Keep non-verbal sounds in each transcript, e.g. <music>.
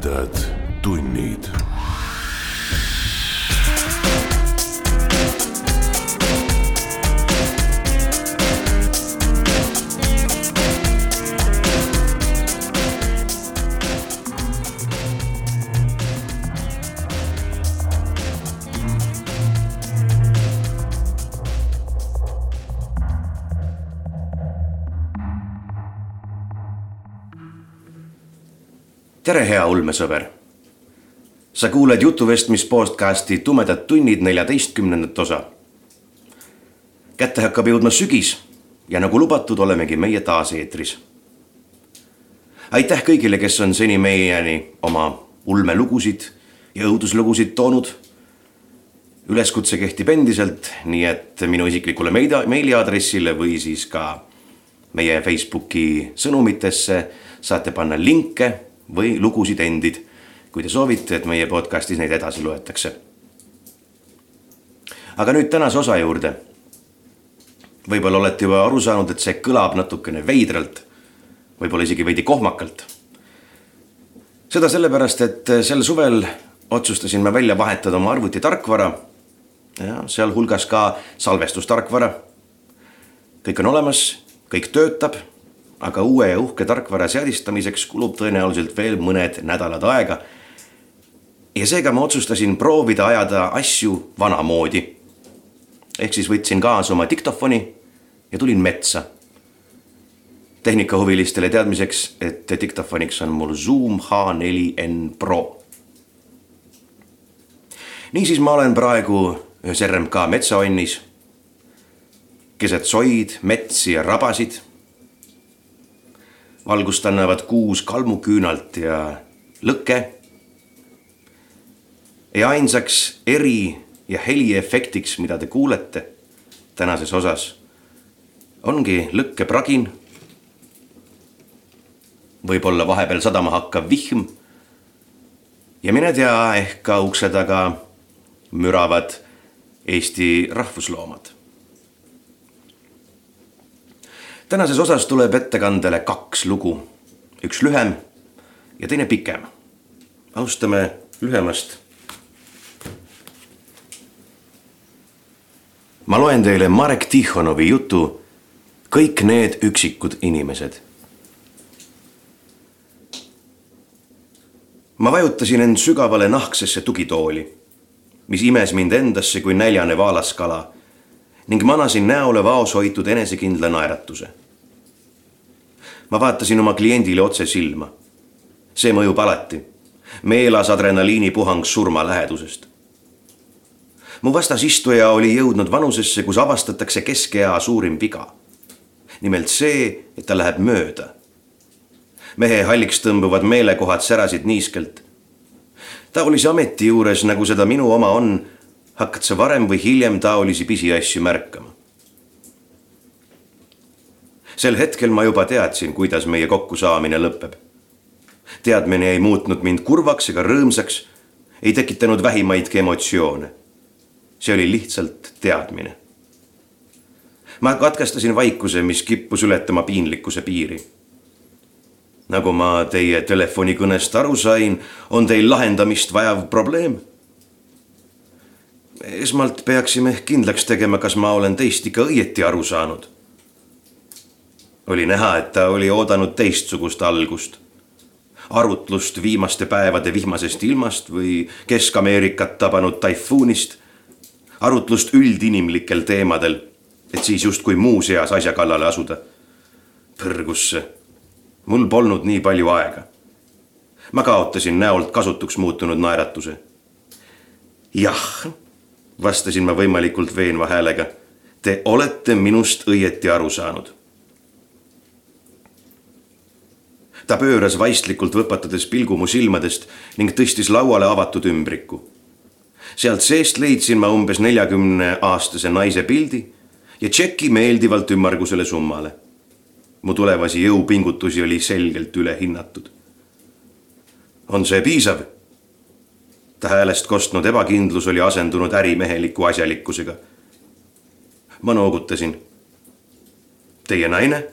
tumedad tunnid. Tere, hea ulmesõber. sa kuuled jutuvestmis podcasti Tumedad tunnid neljateistkümnendat osa. kätte hakkab jõudma sügis ja nagu lubatud, olemegi meie taas eetris. aitäh kõigile, kes on seni meieni oma ulmelugusid ja õuduslugusid toonud. üleskutse kehtib endiselt, nii et minu isiklikule meida- meiliaadressile või siis ka meie Facebooki sõnumitesse saate panna linke või lugusid endid, kui te soovite, et meie podcastis neid edasi loetakse. aga nüüd tänase osa juurde. võib-olla olete juba aru saanud, et see kõlab natukene veidralt, võib-olla isegi veidi kohmakalt. seda sellepärast, et sel suvel otsustasin ma välja vahetada oma arvutitarkvara ja sealhulgas ka salvestustarkvara. kõik on olemas, kõik töötab aga uue ja uhke tarkvara seadistamiseks kulub tõenäoliselt veel mõned nädalad aega. ja seega ma otsustasin proovida ajada asju vanamoodi. ehk siis võtsin kaasa oma diktofoni ja tulin metsa. tehnikahuvilistele teadmiseks, et diktofoniks on mul Zoom H4n Pro. niisiis, ma olen praegu ühes RMK metsaonnis keset soid, metsi ja rabasid valgust annavad kuus kalmuküünalt ja lõke. ja ainsaks eri ja heliefektiks, mida te kuulete tänases osas, ongi lõkkepragin. võib-olla vahepeal sadama hakkav vihm. ja mine tea, ehk ka ukse taga müravad Eesti rahvusloomad tänases osas tuleb ettekandele kaks lugu, üks lühem ja teine pikem. alustame lühemast. ma loen teile Marek Tihhonovi jutu Kõik need üksikud inimesed. ma vajutasin end sügavale nahksesse tugitooli, mis imes mind endasse kui näljane vaalaskala ning manasin näole vaos hoitud enesekindla naeratuse ma vaatasin oma kliendile otse silma. see mõjub alati. meelas adrenaliinipuhang surma lähedusest. mu vastas istuja oli jõudnud vanusesse, kus avastatakse keskea suurim viga. nimelt see, et ta läheb mööda. mehe halliks tõmbuvad meelekohad särasid niiskelt. taolise ameti juures, nagu seda minu oma on, hakkad sa varem või hiljem taolisi pisiasju märkama sel hetkel ma juba teadsin, kuidas meie kokkusaamine lõpeb. teadmine ei muutnud mind kurvaks ega rõõmsaks, ei tekitanud vähimaidki emotsioone. see oli lihtsalt teadmine. ma katkestasin vaikuse, mis kippus ületama piinlikkuse piiri. nagu ma teie telefonikõnest aru sain, on teil lahendamist vajav probleem esmalt peaksime kindlaks tegema, kas ma olen teist ikka õieti aru saanud oli näha, et ta oli oodanud teistsugust algust. arutlust viimaste päevade vihmasest ilmast või Kesk-Ameerikat tabanud taifuunist. arutlust üldinimlikel teemadel, et siis justkui muuseas asja kallale asuda. põrgusse, mul polnud nii palju aega. ma kaotasin näolt kasutuks muutunud naeratuse. jah, vastasin ma võimalikult veenva häälega. Te olete minust õieti aru saanud ta pööras vaistlikult võpatades pilgu mu silmadest ning tõstis lauale avatud ümbriku. sealt seest leidsin ma umbes neljakümne aastase naise pildi ja tšeki meeldivalt ümmargusele summale. mu tulevasi jõupingutusi oli selgelt ülehinnatud. on see piisav? Ta häälest kostnud ebakindlus oli asendunud ärimeheliku asjalikkusega. ma noogutasin. Teie naine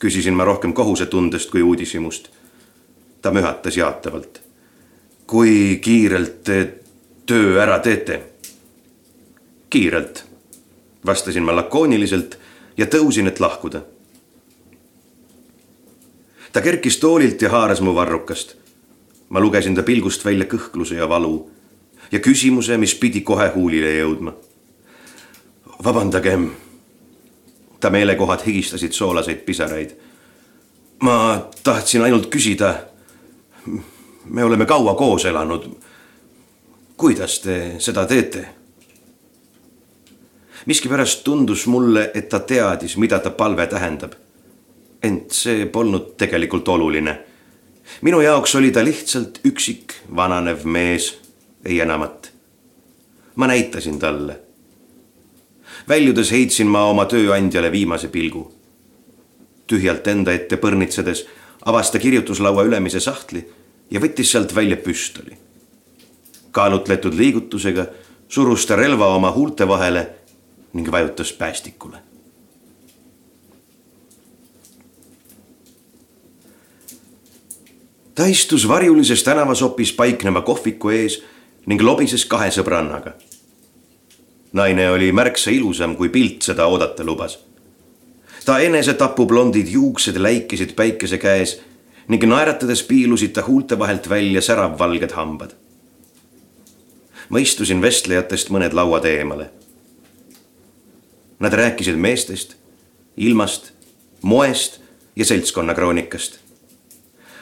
küsisin ma rohkem kohusetundest kui uudishimust. ta mühatas jaatavalt. kui kiirelt te töö ära teete? kiirelt, vastasin ma lakooniliselt ja tõusin, et lahkuda. ta kerkis toolilt ja haaras mu varrukast. Ma lugesin ta pilgust välja kõhkluse ja valu ja küsimuse, mis pidi kohe huulile jõudma. vabandage. ta meelekohad higistasid soolaseid pisaraid. ma tahtsin ainult küsida. me oleme kaua koos elanud. kuidas te seda teete? miskipärast tundus mulle, et ta teadis, mida ta palve tähendab. ent see polnud tegelikult oluline. Minu jaoks oli ta lihtsalt üksik vananev mees ei enamat. ma näitasin talle. väljudes heitsin ma oma tööandjale viimase pilgu. tühjalt enda ette põrnitsedes avas ta kirjutuslaua ülemise sahtli ja võttis sealt välja püstoli. kaalutletud liigutusega surus ta relva oma huulte vahele ning vajutas päästikule. Ta istus varjulises tänavasopis paikneva kohviku ees ning lobises kahe sõbrannaga. naine oli märksa ilusam, kui pilt seda oodata lubas. ta enesetapublondid juuksed läikisid päikese käes ning naeratades piilusid ta huulte vahelt välja säravvalged hambad. ma istusin vestlejatest mõned lauad eemale. Nad rääkisid meestest, ilmast, moest ja seltskonnakroonikast.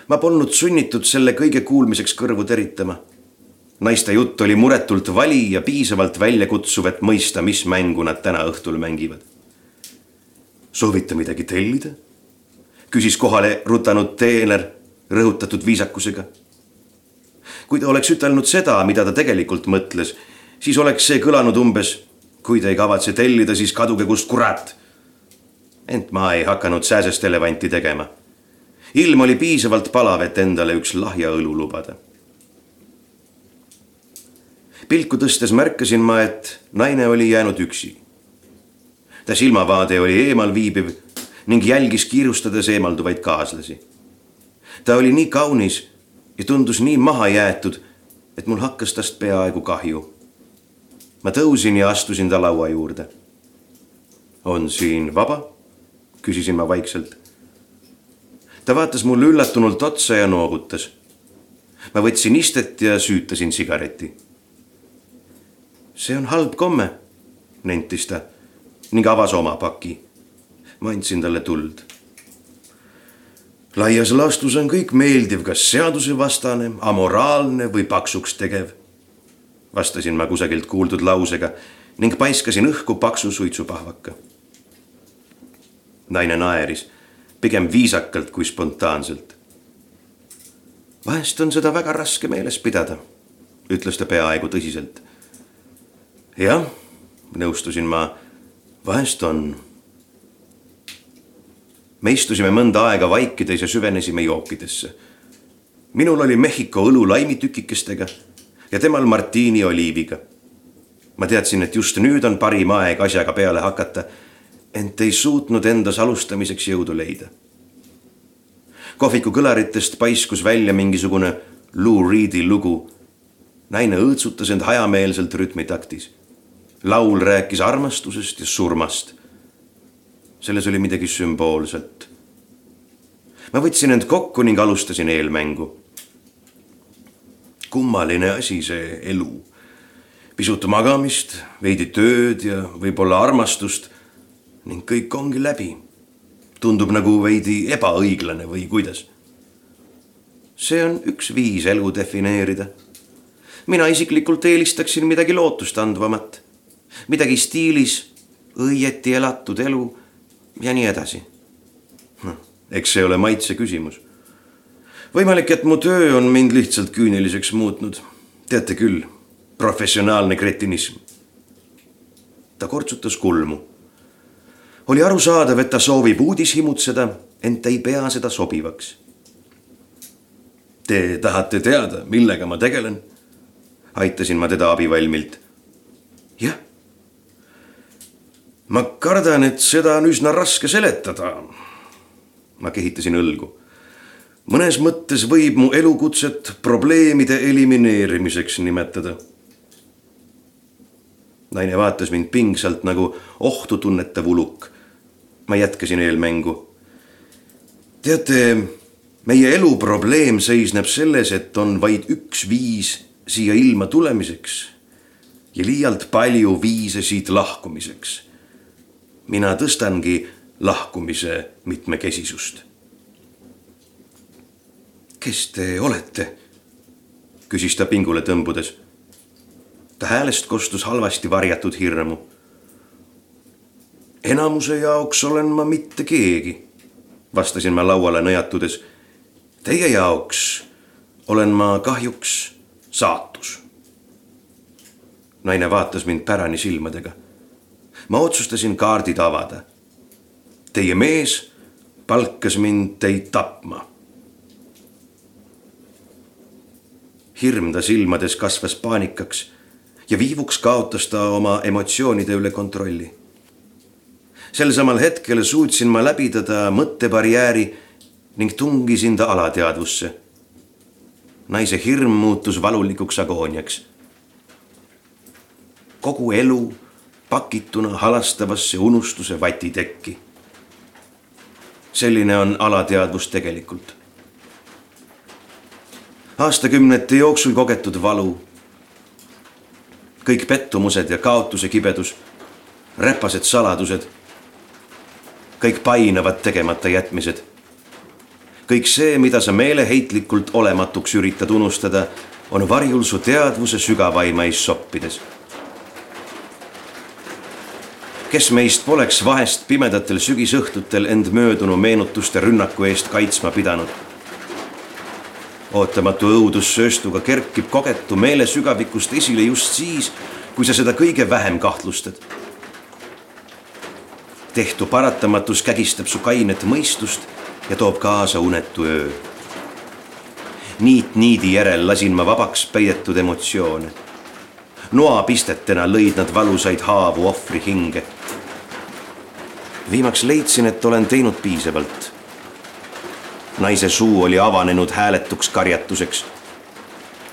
Ma polnud sunnitud selle kõige kuulmiseks kõrvu teritama naiste jutt oli muretult vali ja piisavalt väljakutsuv, et mõista, mis mängu nad täna õhtul mängivad. soovite midagi tellida? küsis kohale rutanud teener rõhutatud viisakusega. kui ta oleks ütelnud seda, mida ta tegelikult mõtles, siis oleks see kõlanud umbes. kui te ei kavatse tellida, siis kaduge kust kurat. ent ma ei hakanud sääsest elevanti tegema. Ilm oli piisavalt palav, et endale üks lahja õlu lubada pilku tõstes märkasin ma, et naine oli jäänud üksi. ta silmavaade oli eemal viibiv ning jälgis kiirustades eemalduvaid kaaslasi. ta oli nii kaunis ja tundus nii mahajäetud, et mul hakkas tast peaaegu kahju. ma tõusin ja astusin ta laua juurde. on siin vaba? küsisin ma vaikselt. Ta vaatas mulle üllatunult otsa ja noogutas. ma võtsin istet ja süütasin sigareti see on halb komme, nentis ta ning avas oma paki. ma andsin talle tuld. laias laastus on kõik meeldiv, kas seadusevastane, amoraalne või paksuks tegev. vastasin ma kusagilt kuuldud lausega ning paiskasin õhku paksu suitsupahvaka. naine naeris, pigem viisakalt kui spontaanselt. vahest on seda väga raske meeles pidada, ütles ta peaaegu tõsiselt jah, nõustusin ma, vahest on. me istusime mõnda aega vaikides ja süvenesime jookidesse. minul oli Mehhiko õlu laimitükikestega ja temal martiini oliiviga. ma teadsin, et just nüüd on parim aeg asjaga peale hakata, ent ei suutnud endas alustamiseks jõudu leida. kohviku kõlaritest paiskus välja mingisugune Lou Reedi lugu. naine õõtsutas end hajameelselt rütmitaktis laul rääkis armastusest ja surmast. selles oli midagi sümboolset. ma võtsin end kokku ning alustasin eelmängu. kummaline asi see elu. pisut magamist, veidi tööd ja võib-olla armastust ning kõik ongi läbi. tundub nagu veidi ebaõiglane või kuidas? see on üks viis elu defineerida. mina isiklikult eelistaksin midagi lootustandvamat midagi stiilis õieti elatud elu ja nii edasi. noh, eks see ole maitse küsimus. võimalik, et mu töö on mind lihtsalt küüniliseks muutnud. teate küll, professionaalne kretinism. ta kortsutas kulmu. Oli arusaadav, et ta soovib uudis himutseda, ent ei pea seda sobivaks. Te tahate teada, millega ma tegelen? aitasin ma teda abivalmilt. jah ma kardan, et seda on üsna raske seletada. ma kehitasin õlgu. mõnes mõttes võib mu elukutset probleemide elimineerimiseks nimetada. naine vaatas mind pingsalt nagu ohtu tunnetav uluk. Ma jätkasin eelmängu. teate, meie elu probleem seisneb selles, et on vaid üks viis siia ilma tulemiseks ja liialt palju viise siit lahkumiseks. mina tõstangi lahkumise mitmekesisust. kes te olete? küsis ta pingule tõmbudes. ta häälest kostus halvasti varjatud hirmu. Enamuse jaoks olen ma mitte keegi, vastasin ma lauale nõjatudes. Teie jaoks olen ma kahjuks saatus naine vaatas mind pärani silmadega. ma otsustasin kaardid avada. Teie mees palkas mind teid tapma. hirm ta silmades kasvas paanikaks ja viivuks kaotas ta oma emotsioonide üle kontrolli. Sel samal hetkel suutsin ma läbida mõttebarjääri ning tungisin ta alateadvusse. naise hirm muutus valulikuks agooniaks kogu elu pakituna halastavasse unustuse vatitekki. selline on alateadvus tegelikult. aastakümnete jooksul kogetud valu, kõik pettumused ja kaotuse kibedus, räpased saladused, kõik painavad tegemata jätmised kõik see, mida sa meeleheitlikult olematuks üritad unustada, on varjul su teadvuse sügavaimais soppides kes meist poleks vahest pimedatel sügisõhtutel end möödunu meenutuste rünnaku eest kaitsma pidanud. ootamatu õudus sööstuga kerkib kogetu meele sügavikust esile just siis, kui sa seda kõige vähem kahtlustad. Tehtu paratamatus kägistab su kainet mõistust ja toob kaasa unetu öö. niit niidi järel lasin ma vabaks peidetud emotsioone noapistetena lõid nad valusaid haavu ohvri hinge. viimaks leidsin, et olen teinud piisavalt. naise suu oli avanenud hääletuks karjatuseks.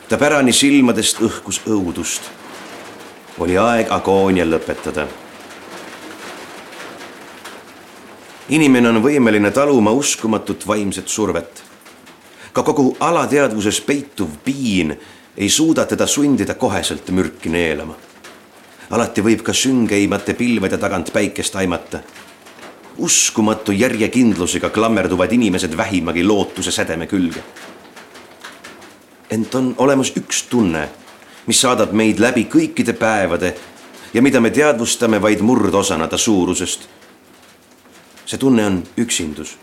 ta pärani silmadest õhkus õudust. oli aeg agoonia lõpetada. Inimene on võimeline taluma uskumatut vaimset survet. ka kogu alateadvuses peituv piin ei suuda teda sundida koheselt mürki neelama. alati võib ka süngeimate pilvede tagant päikest aimata. uskumatu järjekindlusega klammerduvad inimesed vähimagi lootuse sädeme külge. ent on olemas üks tunne, mis saadab meid läbi kõikide päevade ja mida me teadvustame vaid murdosana ta suurusest. See tunne on üksindus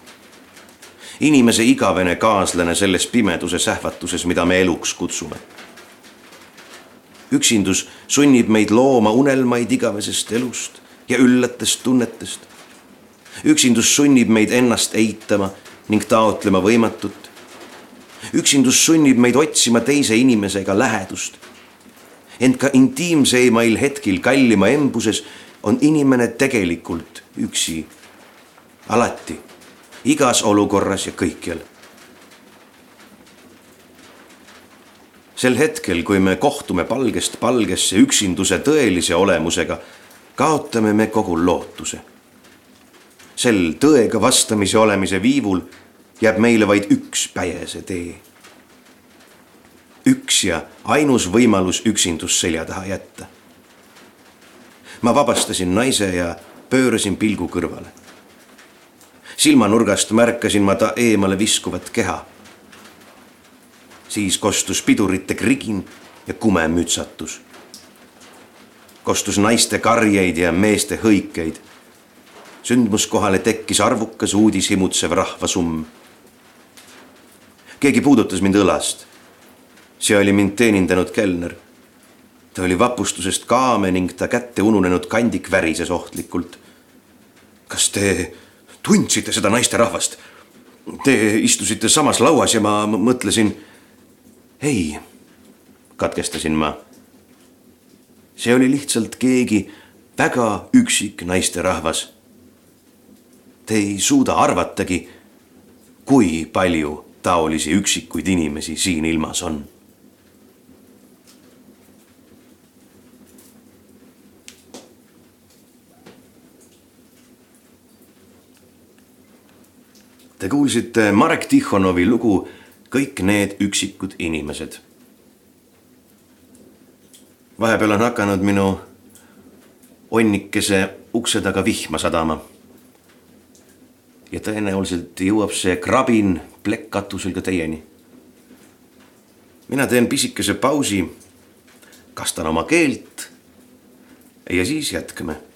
inimese igavene kaaslane selles pimeduse sähvatuses, mida me eluks kutsume üksindus sunnib meid looma unelmaid igavesest elust ja üllatest tunnetest. üksindus sunnib meid ennast eitama ning taotlema võimatut. üksindus sunnib meid otsima teise inimesega lähedust. ent ka intiimseimail hetkil kallima embuses on inimene tegelikult üksi. Alati, igas olukorras ja kõikjal sel hetkel, kui me kohtume palgest palgesse üksinduse tõelise olemusega, kaotame me kogu lootuse. sel tõega vastamise olemise viivul jääb meile vaid üks päjese tee. üks ja ainus võimalus üksindus selja taha jätta. ma vabastasin naise ja pöörasin pilgu kõrvale. Silmanurgast märkasin ma ta eemale viskuvat keha siis kostus pidurite krigin ja kume mütsatus. kostus naiste karjeid ja meeste hõikeid. sündmuskohale tekkis arvukas uudishimutsev rahvasumm. keegi puudutas mind õlast. see oli mind teenindanud kelner. ta oli vapustusest kaame ning ta kätte ununenud kandik värises ohtlikult. kas te tundsite seda naisterahvast? Te istusite samas lauas ja ma mõtlesin ei, katkestasin ma. see oli lihtsalt keegi väga üksik naisterahvas. Te ei suuda arvatagi, kui palju taolisi üksikuid inimesi siin ilmas on. Te kuulsite Marek Tihhonovi lugu Kõik need üksikud inimesed. vahepeal on hakanud minu onnikese ukse taga vihma sadama. ja tõenäoliselt jõuab see krabin plekkkatusel ka teieni. mina teen pisikese pausi, kastan oma keelt ja siis jätkame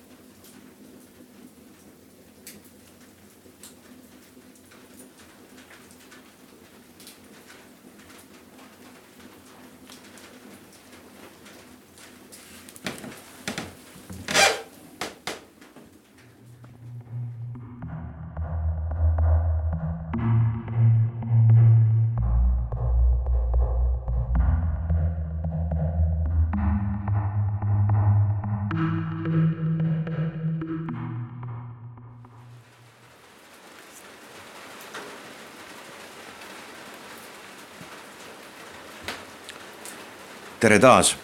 tere taas.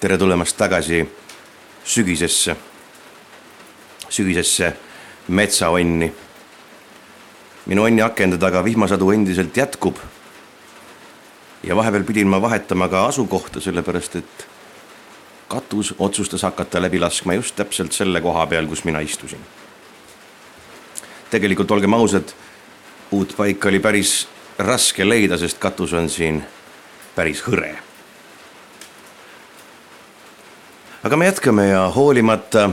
tere tulemast tagasi sügisesse, sügisesse metsaonni. minu onni akende taga vihmasadu endiselt jätkub. ja vahepeal pidin ma vahetama ka asukohta, sellepärast et katus otsustas hakata läbi laskma just täpselt selle koha peal, kus mina istusin. tegelikult olgem ausad, uut paika oli päris raske leida, sest katus on siin päris hõre aga me jätkame ja hoolimata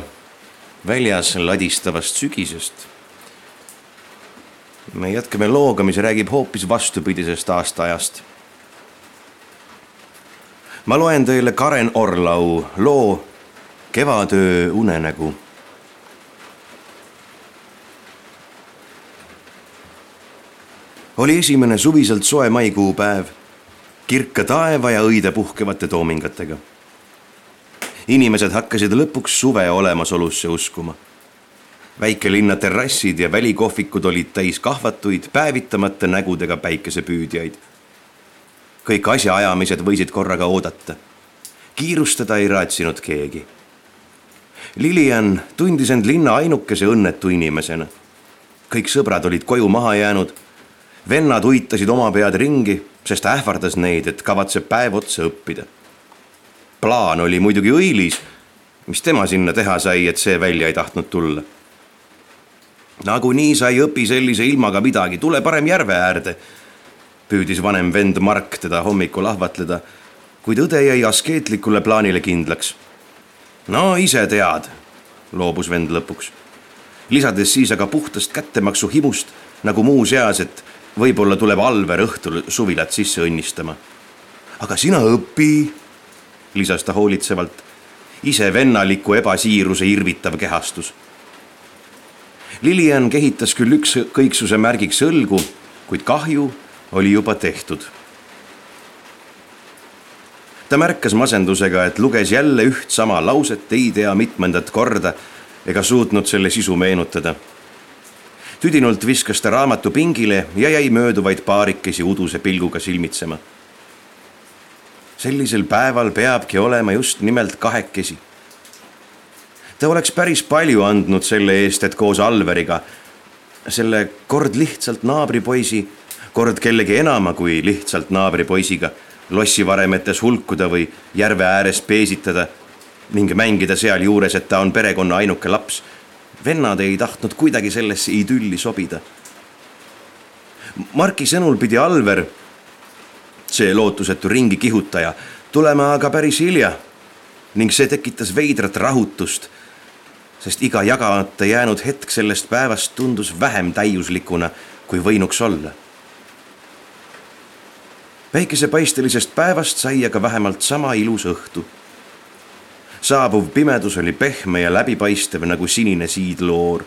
väljas ladistavast sügisest, me jätkame looga, mis räägib hoopis vastupidisest aastaajast. ma loen teile Karen Orlau loo Kevadöö unenägu oli esimene suviselt soe maikuu päev, kirka taeva ja õide puhkevate toomingatega inimesed hakkasid lõpuks suve olemasolusse uskuma. väikelinna terrassid ja välikohvikud olid täis kahvatuid, päevitamata nägudega päikesepüüdjaid. kõik asjaajamised võisid korraga oodata. kiirustada ei raatsinud keegi. Lilian tundis end linna ainukese õnnetu inimesena. kõik sõbrad olid koju maha jäänud. vennad uitasid oma pead ringi, sest ähvardas neid, et kavatseb päev otsa õppida plaan oli muidugi õilis. mis tema sinna teha sai, et see välja ei tahtnud tulla? nagunii sa ei õpi sellise ilmaga midagi, tule parem järve äärde. püüdis vanem vend Mark teda hommikul ahvatleda, kuid õde jäi askeetlikule plaanile kindlaks. no ise tead, loobus vend lõpuks, lisades siis aga puhtast kättemaksu himust nagu muuseas, et võib-olla tuleb Alver õhtul suvilat sisse õnnistama. aga sina õpi lisas ta hoolitsevalt, ise vennaliku ebasiiruse irvitav kehastus. Lilian kehitas küll ükskõiksuse märgiks õlgu, kuid kahju oli juba tehtud. ta märkas masendusega, et luges jälle üht sama lauset ei tea mitmendat korda ega suutnud selle sisu meenutada. tüdinult viskas ta raamatu pingile ja jäi mööduvaid paarikesi uduse pilguga silmitsema sellisel päeval peabki olema just nimelt kahekesi. ta oleks päris palju andnud selle eest, et koos Alveriga, selle kord lihtsalt naabripoisi, kord kellegi enama kui lihtsalt naabripoisiga lossivaremetes hulkuda või järve ääres peesitada ning mängida sealjuures, et ta on perekonna ainuke laps. vennad ei tahtnud kuidagi sellesse idülli sobida. Marki sõnul pidi Alver see lootusetu ringi kihutaja tulema aga päris hilja ning see tekitas veidrat rahutust, sest iga jagamata jäänud hetk sellest päevast tundus vähem täiuslikuna, kui võinuks olla. päikesepaistelisest päevast sai aga vähemalt sama ilus õhtu. saabuv pimedus oli pehme ja läbipaistev nagu sinine siidloor.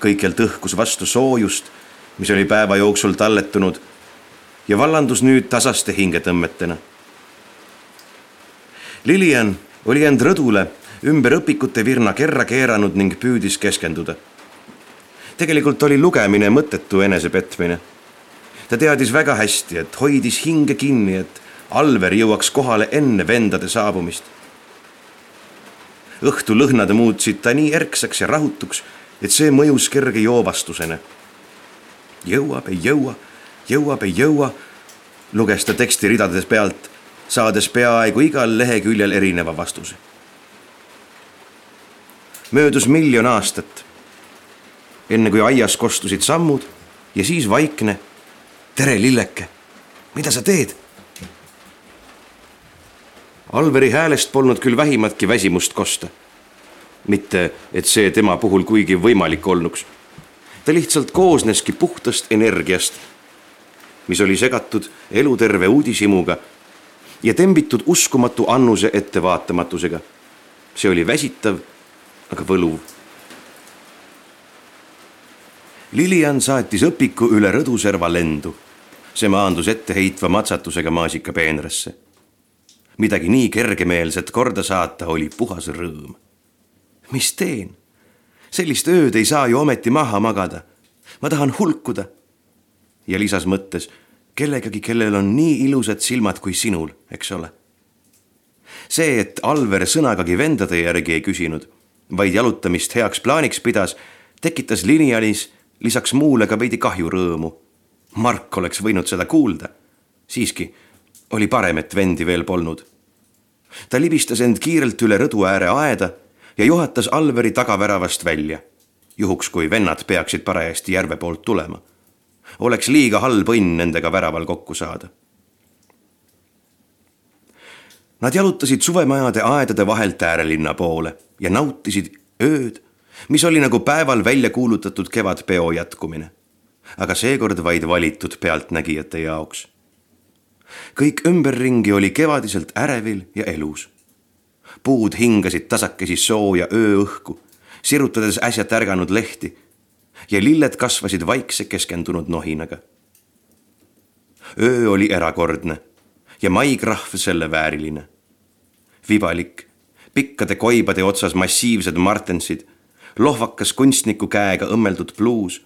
kõikjalt õhkus vastu soojust, mis oli päeva jooksul talletunud ja vallandus nüüd tasaste hingetõmmetena. Lilian oli end rõdule ümber õpikute virna kerra keeranud ning püüdis keskenduda. tegelikult oli lugemine mõttetu enesepetmine. ta teadis väga hästi, et hoidis hinge kinni, et Alver jõuaks kohale enne vendade saabumist. õhtu lõhnad muutsid ta nii erksaks ja rahutuks, et see mõjus kerge joovastusena. jõuab, ei jõua, jõuab, ei jõua, luges ta teksti ridades pealt, saades peaaegu igal leheküljel erineva vastuse. möödus miljon aastat, enne kui aias kostusid sammud ja siis vaikne. tere, lilleke, mida sa teed? Alveri häälest polnud küll vähimatki väsimust kosta. mitte, et see tema puhul kuigi võimalik olnuks. ta lihtsalt koosneski puhtast energiast, mis oli segatud eluterve uudishimuga ja tembitud uskumatu annuse ettevaatamatusega. see oli väsitav, aga võluv. Lilian saatis õpiku üle rõduserva lendu. see maandus etteheistva matsatusega maasikapeenrasse midagi nii kergemeelset korda saata oli puhas rõõm. mis teen? sellist ööd ei saa ju ometi maha magada. ma tahan hulkuda. Ja lisas mõttes kellegagi, kellel on nii ilusad silmad kui sinul, eks ole. see, et Alver sõnagagi vendade järgi ei küsinud, vaid jalutamist heaks plaaniks pidas, tekitas Linianis lisaks muule ka veidi kahjurõõmu. Mark oleks võinud seda kuulda. siiski oli parem, et vendi veel polnud. ta libistas end kiirelt üle rõdu ääre aeda ja juhatas Alveri tagaväravast välja, juhuks kui vennad peaksid parajasti järve poolt tulema. Oleks liiga halb õnn nendega väraval kokku saada. Nad jalutasid suvemajade aedade vahelt äärelinna poole ja nautisid ööd, mis oli nagu päeval välja kuulutatud kevadpeo jätkumine. aga seekord vaid valitud pealtnägijate jaoks kõik ümberringi oli kevadiselt ärevil ja elus. puud hingasid tasakesi sooja ööõhku, sirutades äsja tärganud lehti ja lilled kasvasid vaikse keskendunud nohinaga. öö oli erakordne ja maikrahv selle vääriline. vibalik, pikkade koibade otsas massiivsed martensid, lohvakas kunstniku käega õmmeldud pluus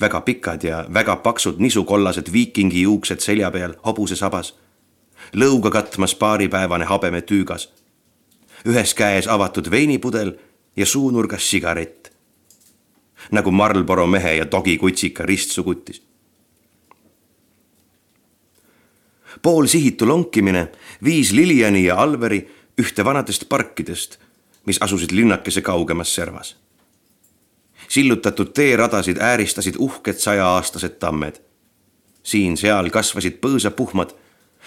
väga pikad ja väga paksud nisukollased viikingi juuksed selja peal hobusesabas, lõuga katmas paaripäevane habeme tüügas, ühes käes avatud veinipudel ja suunurgas sigaret, nagu Marlboro mehe ja Dogi kutsika ristsugutis. poolsihitu lonkimine viis Liliani ja Alveri ühte vanadest parkidest, mis asusid linnakese kaugemas servas sillutatud teeradasid ääristasid uhked sajaaastased tammed. siin-seal kasvasid põõsapuhmad,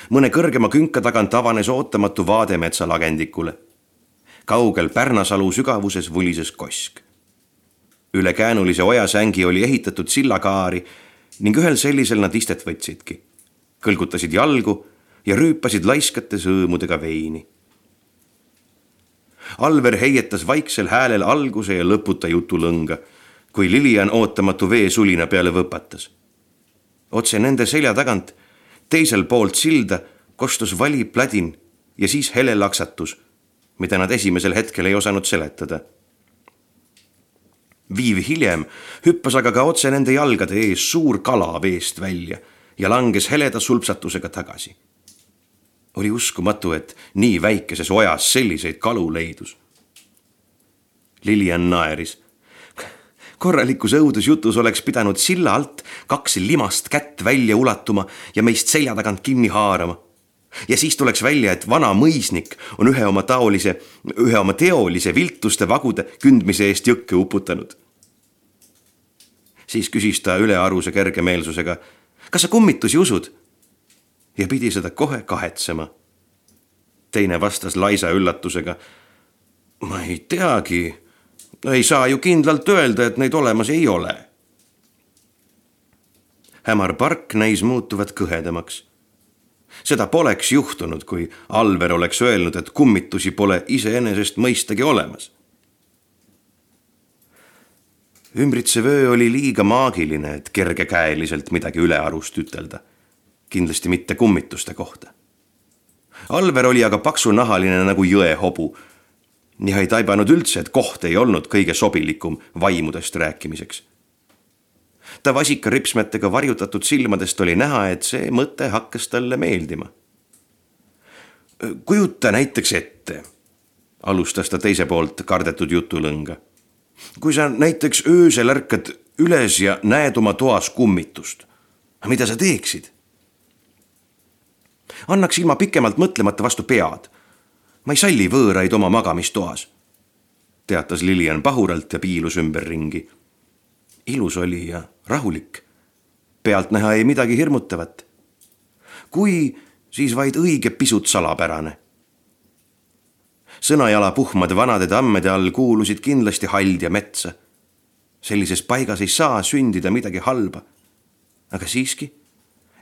mõne kõrgema künka tagant avanes ootamatu vaade metsalagendikule. kaugel Pärnasalu sügavuses vulises kosk. Üle käänulise ojasängi oli ehitatud sillakaari ning ühel sellisel nad istet võtsidki. kõlgutasid jalgu ja rüüpasid laiskate sõõmudega veini Alver heietas vaiksel häälel alguse ja lõputa jutulõnga kui Lilian ootamatu veesulina peale võpatas. otse nende selja tagant, teisel poolt silda, kostus vali pladin ja siis hele laksatus, mida nad esimesel hetkel ei osanud seletada. Viiv hiljem hüppas aga ka otse nende jalgade ees suur kala veest välja ja langes heleda sulpsatusega tagasi. oli uskumatu, et nii väikeses ojas selliseid kalu leidus. Lilian naeris korralikus õudusjutus oleks pidanud silla alt kaks limast kätt välja ulatuma ja meist selja tagant kinni haarama. Ja siis tuleks välja, et vana mõisnik on ühe oma taolise, ühe oma teolise viltuste vagude kündmise eest jõkke uputanud. siis küsis ta ülearuse kergemeelsusega. kas sa kummitusi usud? ja pidi seda kohe kahetsema. teine vastas laisa üllatusega. ma ei teagi ei saa ju kindlalt öelda, et neid olemas ei ole. hämar park näis muutuvat kõhedamaks. Seda poleks juhtunud, kui Alver oleks öelnud, et kummitusi pole iseenesest mõistagi olemas. ümbritsev öö oli liiga maagiline, et kergekäeliselt midagi ülearust ütelda. kindlasti mitte kummituste kohta. Alver oli aga paksunahaline nagu jõehobu ja ei taibanud üldse, et koht ei olnud kõige sobilikum vaimudest rääkimiseks. Ta vasikaripsmetega varjutatud silmadest oli näha, et see mõte hakkas talle meeldima. kujuta näiteks ette, alustas ta teise poolt kardetud jutulõnga. kui sa näiteks öösel ärkad üles ja näed oma toas kummitust, mida sa teeksid? annaks ilma pikemalt mõtlemata vastu pead. ma ei salli võõraid oma magamistoas, teatas Lilian pahuralt ja piilus ümberringi. Ilus oli ja rahulik. pealtnäha ei midagi hirmutavat. kui, siis vaid õige pisut salapärane. Sõnajala puhmade vanade tammede all kuulusid kindlasti hald ja metsa. sellises paigas ei saa sündida midagi halba. aga siiski,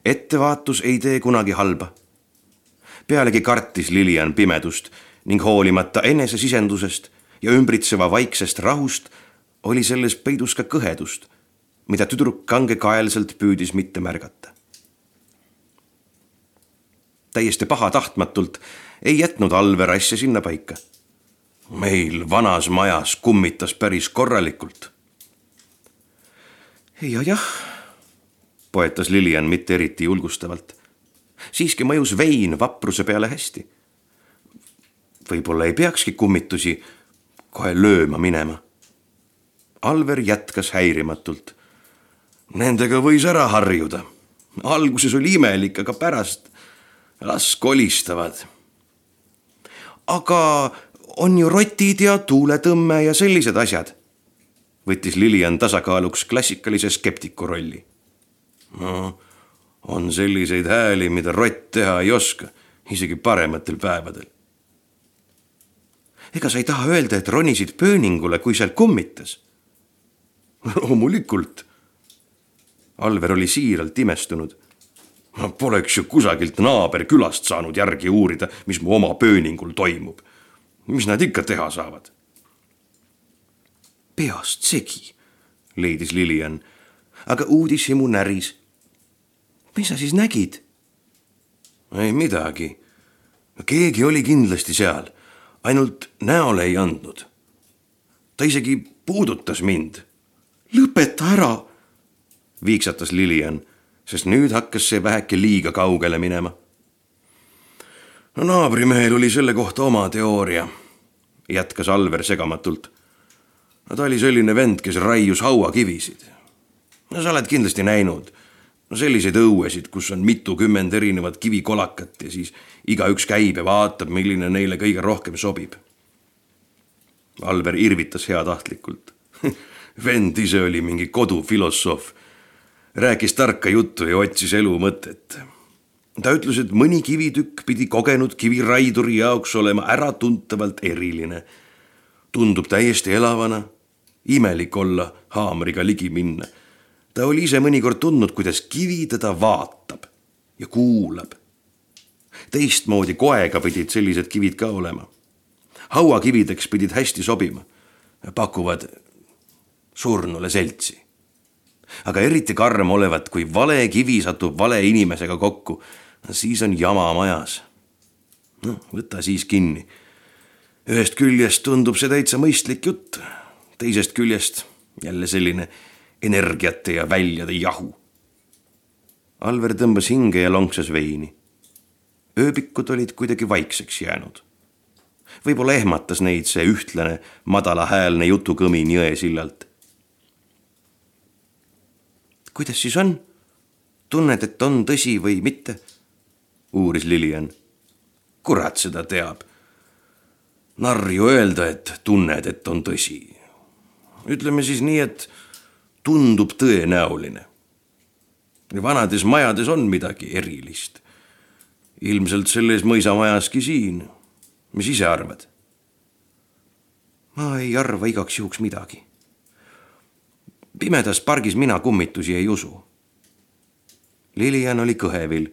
ettevaatus ei tee kunagi halba pealegi kartis Lilian pimedust ning hoolimata enesesisendusest ja ümbritseva vaiksest rahust oli selles peidus ka kõhedust, mida tüdruk kangekaelselt püüdis mitte märgata. täiesti pahatahtmatult ei jätnud Alver asja sinnapaika. meil vanas majas kummitas päris korralikult. ja jah, poetas Lilian mitte eriti julgustavalt siiski mõjus vein vapruse peale hästi. võib-olla ei peakski kummitusi kohe lööma minema. Alver jätkas häirimatult. Nendega võis ära harjuda. alguses oli imelik, aga pärast las kolistavad. aga on ju rotid ja tuuletõmme ja sellised asjad, võttis Lilian tasakaaluks klassikalise skeptiku rolli. no on selliseid hääli, mida rott teha ei oska, isegi parematel päevadel. ega sa ei taha öelda, et ronisid pööningule, kui seal kummitas? <laughs> loomulikult. Alver oli siiralt imestunud. ma poleks ju kusagilt naaberkülast saanud järgi uurida, mis mu oma pööningul toimub. mis nad ikka teha saavad? peast segi, leidis Lilian, aga uudishimu näris mis sa siis nägid? ei midagi. keegi oli kindlasti seal, ainult näole ei andnud. ta isegi puudutas mind. Lõpeta ära, viiksatas Lilian, sest nüüd hakkas see väheke liiga kaugele minema. no naabrimehel oli selle kohta oma teooria, jätkas Alver segamatult. no ta oli selline vend, kes raius hauakivisid. no sa oled kindlasti näinud no selliseid õuesid, kus on mitukümmend erinevat kivikolakat ja siis igaüks käib ja vaatab, milline neile kõige rohkem sobib. Alver irvitas heatahtlikult <laughs> vend ise oli mingi kodufilosoof, rääkis tarka juttu ja otsis elu mõtet. ta ütles, et mõni kivitükk pidi kogenud kiviraiduri jaoks olema äratuntavalt eriline. tundub täiesti elavana, imelik olla haamriga ligi minna ta oli ise mõnikord tundnud, kuidas kivi teda vaatab ja kuulab. teistmoodi koega pidid sellised kivid ka olema. hauakivideks pidid hästi sobima, pakuvad surnule seltsi. aga eriti karm olevat, kui vale kivi satub vale inimesega kokku, siis on jama majas. noh, võta siis kinni. ühest küljest tundub see täitsa mõistlik jutt, teisest küljest jälle selline energiate ja väljade jahu. Alver tõmbas hinge ja lonksas veini. ööbikud olid kuidagi vaikseks jäänud. võib-olla ehmatas neid see ühtlane madalahäälne jutukõmin jõesillalt. Kuidas siis on? tunned, et on tõsi või mitte? uuris Lilian. kurat seda teab. narr ju öelda, et tunned, et on tõsi. ütleme siis nii, et tundub tõenäoline. vanades majades on midagi erilist. ilmselt selles mõisamajaski siin. mis ise arvad? ma ei arva igaks juhuks midagi. Pimedas pargis mina kummitusi ei usu. Lilian oli kõhevil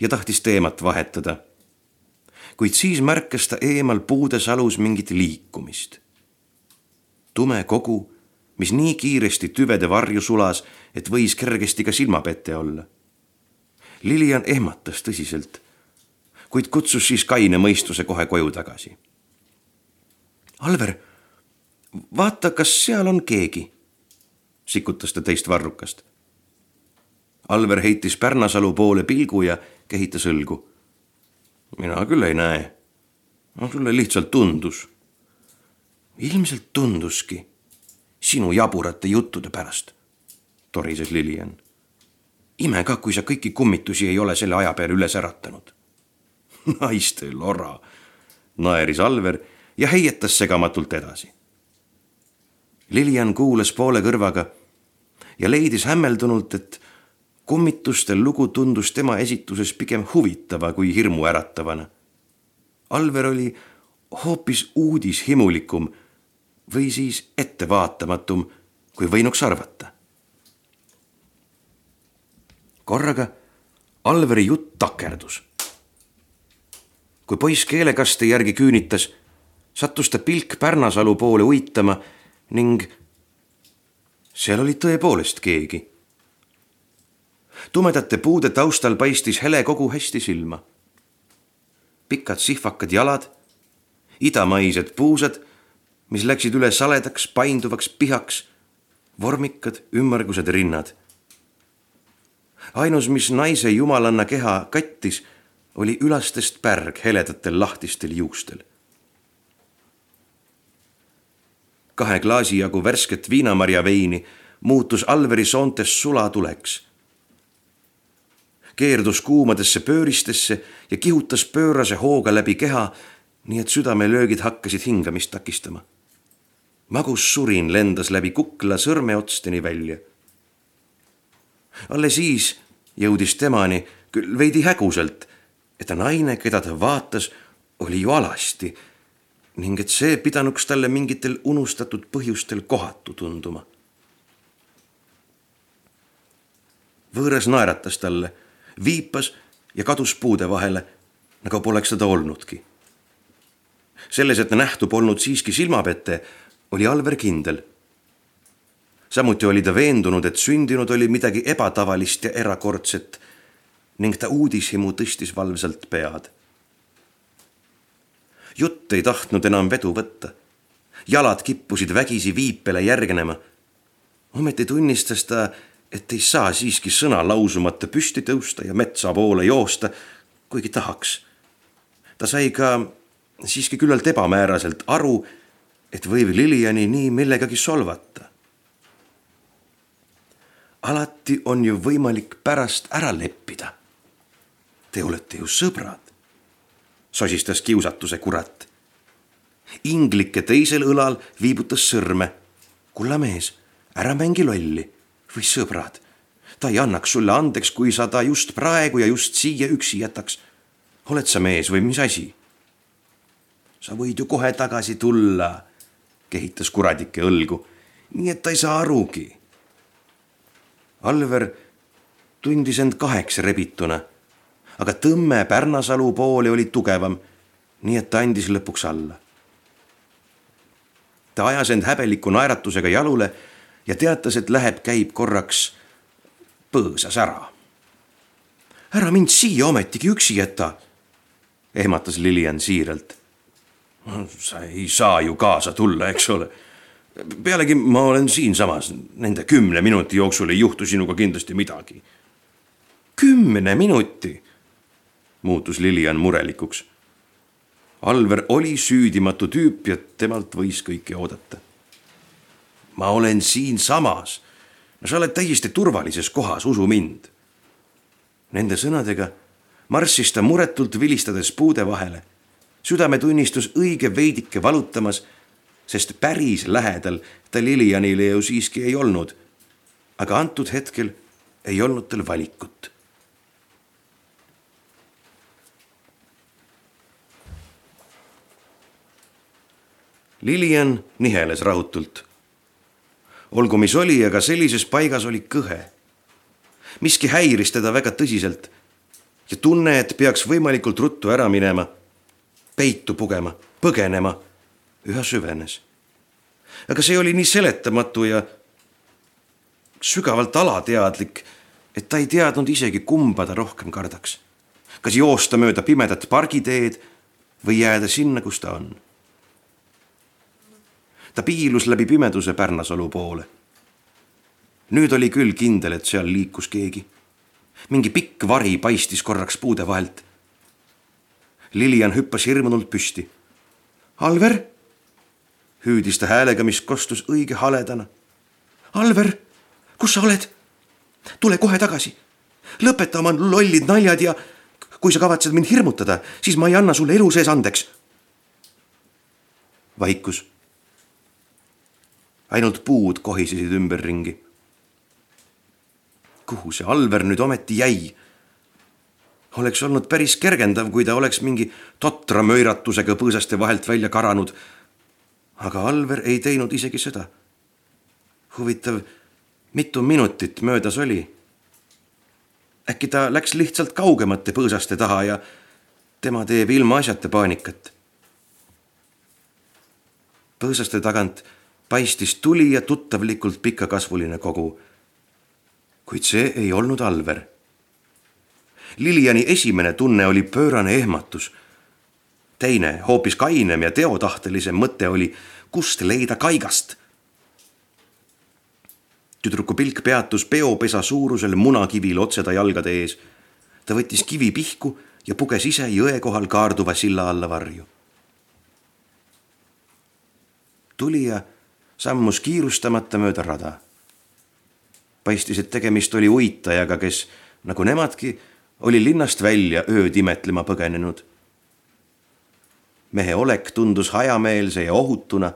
ja tahtis teemat vahetada. kuid siis märkas ta eemal puudesalus mingit liikumist. tume kogu mis nii kiiresti tüvede varju sulas, et võis kergesti ka silmapete olla. Lilian ehmatas tõsiselt, kuid kutsus siis kaine mõistuse kohe koju tagasi. Alver, vaata, kas seal on keegi. Sikutas ta teist varrukast. Alver heitis Pärnasalu poole pilgu ja kehitas õlgu. mina küll ei näe. no sulle lihtsalt tundus. ilmselt tunduski sinu jaburate juttude pärast, torises Lilian. ime ka, kui sa kõiki kummitusi ei ole selle aja peale üles äratanud. <laughs> naiste lora, naeris Alver ja heietas segamatult edasi. Lilian kuulas poole kõrvaga ja leidis hämmeldunult, et kummitustel lugu tundus tema esituses pigem huvitava kui hirmuäratavana. Alver oli hoopis uudishimulikum või siis ettevaatamatum, kui võinuks arvata. korraga Alveri jutt takerdus. kui poiss keelekaste järgi küünitas, sattus ta pilk Pärnasalu poole uitama ning seal oli tõepoolest keegi. tumedate puude taustal paistis hele kogu hästi silma. pikad sihvakad jalad, idamaised puusad mis läksid üle saledaks painduvaks pihaks, vormikad ümmargused rinnad. ainus, mis naise jumalanna keha kattis, oli ülastest pärg heledatel lahtistel juustel. Kahe klaasi jagu värsket viinamarja veini muutus Alveri soontes sulatuleks. keerdus kuumadesse pööristesse ja kihutas pöörase hooga läbi keha, nii et südamelöögid hakkasid hingamist takistama magus surin lendas läbi kukla sõrmeotsteni välja. alles siis jõudis temani, küll veidi häguselt, et naine, keda ta vaatas, oli ju alasti ning et see pidanuks talle mingitel unustatud põhjustel kohatu tunduma. võõras naeratas talle, viipas ja kadus puude vahele, nagu poleks teda olnudki. selles, et nähtu polnud siiski silmapete oli Alver kindel. samuti oli ta veendunud, et sündinud oli midagi ebatavalist ja erakordset ning ta uudishimu tõstis valvsalt pead. Jutt ei tahtnud enam vedu võtta. jalad kippusid vägisi viipele järgnema. ometi tunnistas ta, et ei saa siiski sõna lausumata püsti tõusta ja metsa poole joosta, kuigi tahaks. ta sai ka siiski küllalt ebamääraselt aru, et võib Liliani nii millegagi solvata. alati on ju võimalik pärast ära leppida. Te olete ju sõbrad, sosistas kiusatuse kurat. inglike teisel õlal viibutas sõrme. kulla mees, ära mängi lolli või sõbrad. ta ei annaks sulle andeks, kui sa ta just praegu ja just siia üksi jätaks. oled sa mees või mis asi? sa võid ju kohe tagasi tulla kehitas kuradike õlgu, nii et ta ei saa arugi. Alver tundis end kaheks rebituna, aga tõmme Pärnasalu poole oli tugevam, nii et ta andis lõpuks alla. ta ajas end häbeliku naeratusega jalule ja teatas, et läheb, käib korraks põõsas ära. ära mind siia ometigi üksi jäta, ehmatas Lilian siiralt sa ei saa ju kaasa tulla, eks ole. pealegi ma olen siinsamas, nende kümne minuti jooksul ei juhtu sinuga kindlasti midagi. kümne minuti, muutus Lilian murelikuks. Alver oli süüdimatu tüüp ja temalt võis kõike oodata. ma olen siinsamas. no sa oled täiesti turvalises kohas, usu mind. Nende sõnadega marssis ta muretult vilistades puude vahele südametunnistus õige veidike valutamas, sest päris lähedal ta Lilianile ju siiski ei olnud. aga antud hetkel ei olnud tal valikut. Lilian niheles rahutult. olgu mis oli, aga sellises paigas oli kõhe. miski häiris teda väga tõsiselt ja tunne, et peaks võimalikult ruttu ära minema peitu pugema, põgenema, üha süvenes. aga see oli nii seletamatu ja sügavalt alateadlik, et ta ei teadnud isegi, kumba ta rohkem kardaks. kas joosta mööda pimedat pargiteed või jääda sinna, kus ta on. Ta piilus läbi pimeduse Pärnasalu poole. nüüd oli küll kindel, et seal liikus keegi. mingi pikk vari paistis korraks puude vahelt. Lilian hüppas hirmunult püsti. Alver, hüüdis ta häälega, mis kostus õige haledana. Alver, kus sa oled? tule kohe tagasi. lõpeta oma lollid naljad ja kui sa kavatsed mind hirmutada, siis ma ei anna sulle elu sees andeks. vaikus. Ainult puud kohisesid ümberringi. kuhu see Alver nüüd ometi jäi? oleks olnud päris kergendav, kui ta oleks mingi totra möiratusega põõsaste vahelt välja karanud. aga Alver ei teinud isegi seda. huvitav, mitu minutit möödas oli äkki ta läks lihtsalt kaugemate põõsaste taha ja tema teeb ilmaasjata paanikat. põõsaste tagant paistis tuli ja tuttavlikult pikakasvuline kogu. kuid see ei olnud Alver. Liliani esimene tunne oli pöörane ehmatus. teine, hoopis kainem ja teotahtelisem mõte oli, kust leida kaigast tüdruku pilk peatus peopesa suurusel munakivil otse ta jalgade ees. ta võttis kivi pihku ja puges ise jõe kohal kaarduva silla alla varju. tulija sammus kiirustamata mööda rada. paistis, et tegemist oli uitajaga, kes nagu nemadki oli linnast välja ööd imetlema põgenenud. mehe olek tundus hajameelse ja ohutuna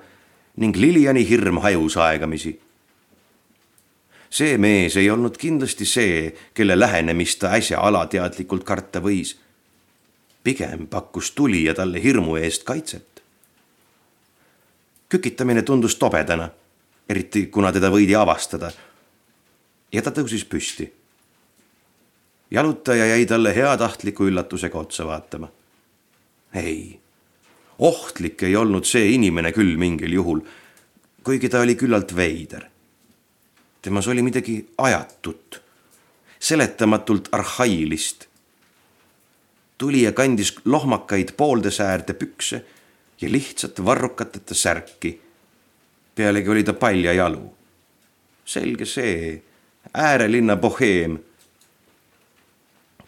ning Liliani hirm hajus aegamisi see mees ei olnud kindlasti see, kelle lähenemist ta äsja alateadlikult karta võis. pigem pakkus tulija talle hirmu eest kaitset. Kükitamine tundus tobedana, eriti kuna teda võidi avastada. ja ta tõusis püsti. jalutaja jäi talle heatahtliku üllatusega otsa vaatama. ei, ohtlik ei olnud see inimene küll mingil juhul, kuigi ta oli küllalt veider temas oli midagi ajatut, seletamatult arhailist. tulija kandis lohmakaid pooldesäärde pükse ja lihtsat varrukateta särki. pealegi oli ta paljajalu. selge see, äärelinna boheem.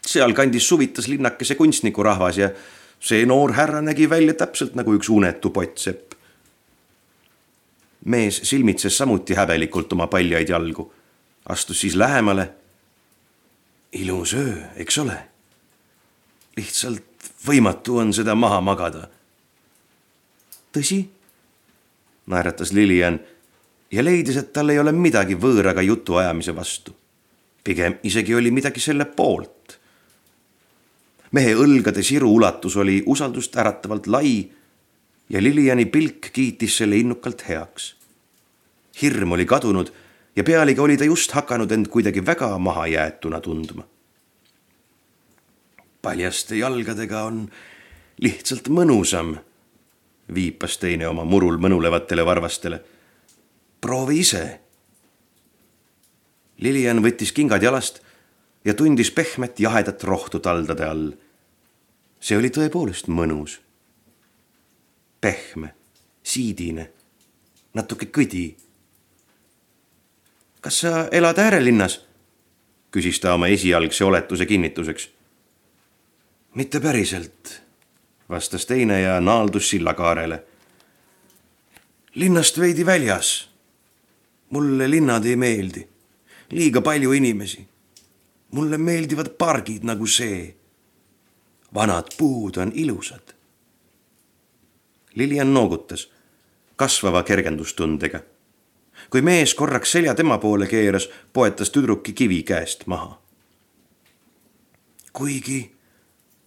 sealkandis suvitas linnakese kunstnikurahvas ja see noor härra nägi välja täpselt nagu üks unetu pottsepp mees silmitses samuti häbelikult oma paljaid jalgu, astus siis lähemale. ilus öö, eks ole. lihtsalt võimatu on seda maha magada. Tõsi? naeratas Lilian ja leidis, et tal ei ole midagi võõraga jutuajamise vastu. pigem isegi oli midagi selle poolt. mehe õlgade siru ulatus oli usaldust äratavalt lai ja Liliani pilk kiitis selle innukalt heaks. hirm oli kadunud ja pealegi oli ta just hakanud end kuidagi väga mahajäetuna tundma. paljaste jalgadega on lihtsalt mõnusam, viipas teine oma murul mõnulevatele varvastele. proovi ise. Lilian võttis kingad jalast ja tundis pehmet jahedat rohtu taldade all. see oli tõepoolest mõnus pehme, siidine, natuke kõdi. kas sa elad äärelinnas? küsis ta oma esialgse oletuse kinnituseks. mitte päriselt, vastas teine ja naaldus sillakaarele. linnast veidi väljas. mulle linnad ei meeldi, liiga palju inimesi. mulle meeldivad pargid nagu see. vanad puud on ilusad Lilian noogutas kasvava kergendustundega. kui mees korraks selja tema poole keeras, poetas tüdruki kivi käest maha. kuigi,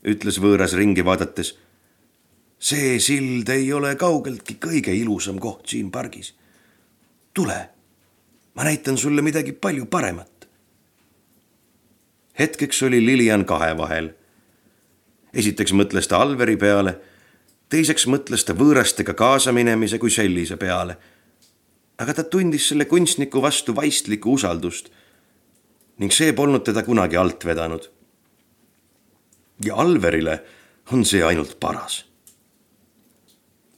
ütles võõras ringi vaadates, see sild ei ole kaugeltki kõige ilusam koht siin pargis. tule, ma näitan sulle midagi palju paremat. hetkeks oli Lilian kahe vahel. esiteks mõtles ta Alveri peale teiseks mõtles ta võõrastega kaasaminemise kui sellise peale. aga ta tundis selle kunstniku vastu vaistlikku usaldust ning see polnud teda kunagi alt vedanud. ja Alverile on see ainult paras.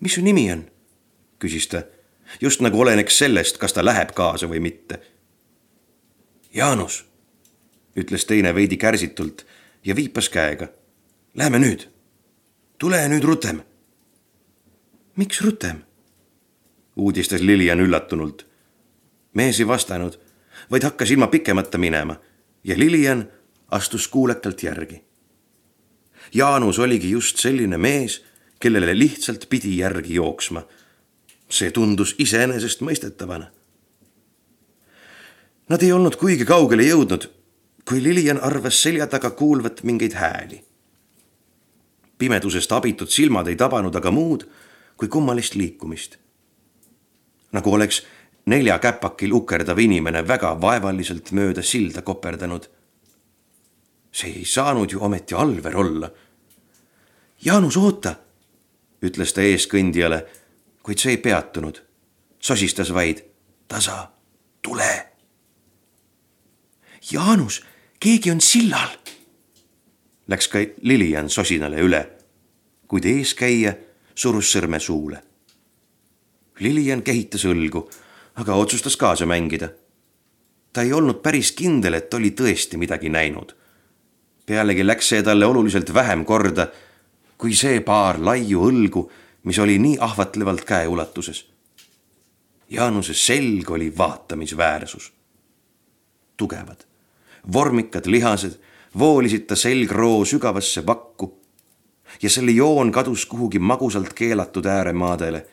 Mis su nimi on? küsis ta, just nagu oleneks sellest, kas ta läheb kaasa või mitte. Jaanus, ütles teine veidi kärsitult ja viipas käega. Lähme nüüd, tule nüüd rutem. miks rutem? uudistas Lilian üllatunult. mees ei vastanud, vaid hakkas ilma pikemata minema ja Lilian astus kuulekalt järgi. Jaanus oligi just selline mees, kellele lihtsalt pidi järgi jooksma. see tundus iseenesestmõistetavana. Nad ei olnud kuigi kaugele jõudnud, kui Lilian arvas selja taga kuulvat mingeid hääli. pimedusest abitud silmad ei tabanud aga muud kui kummalist liikumist. nagu oleks neljakäpakil ukerdav inimene väga vaevaliselt mööda silda koperdanud. see ei saanud ju ometi Alver olla. Jaanus, oota, ütles ta eeskõndijale, kuid see ei peatunud. sosistas vaid tasa, tule. Jaanus, keegi on sillal. Läks ka Lilian sosinale üle, kuid eeskäija surus sõrme suule. Lilian kehitas õlgu aga otsustas kaasa mängida. ta ei olnud päris kindel, et oli tõesti midagi näinud. pealegi läks see talle oluliselt vähem korda kui see paar laiu õlgu, mis oli nii ahvatlevalt käeulatuses. Jaanuse selg oli vaatamisväärsus. tugevad, vormikad lihased voolisid ta selgroo sügavasse vakku ja selle joon kadus kuhugi magusalt keelatud ääremaadele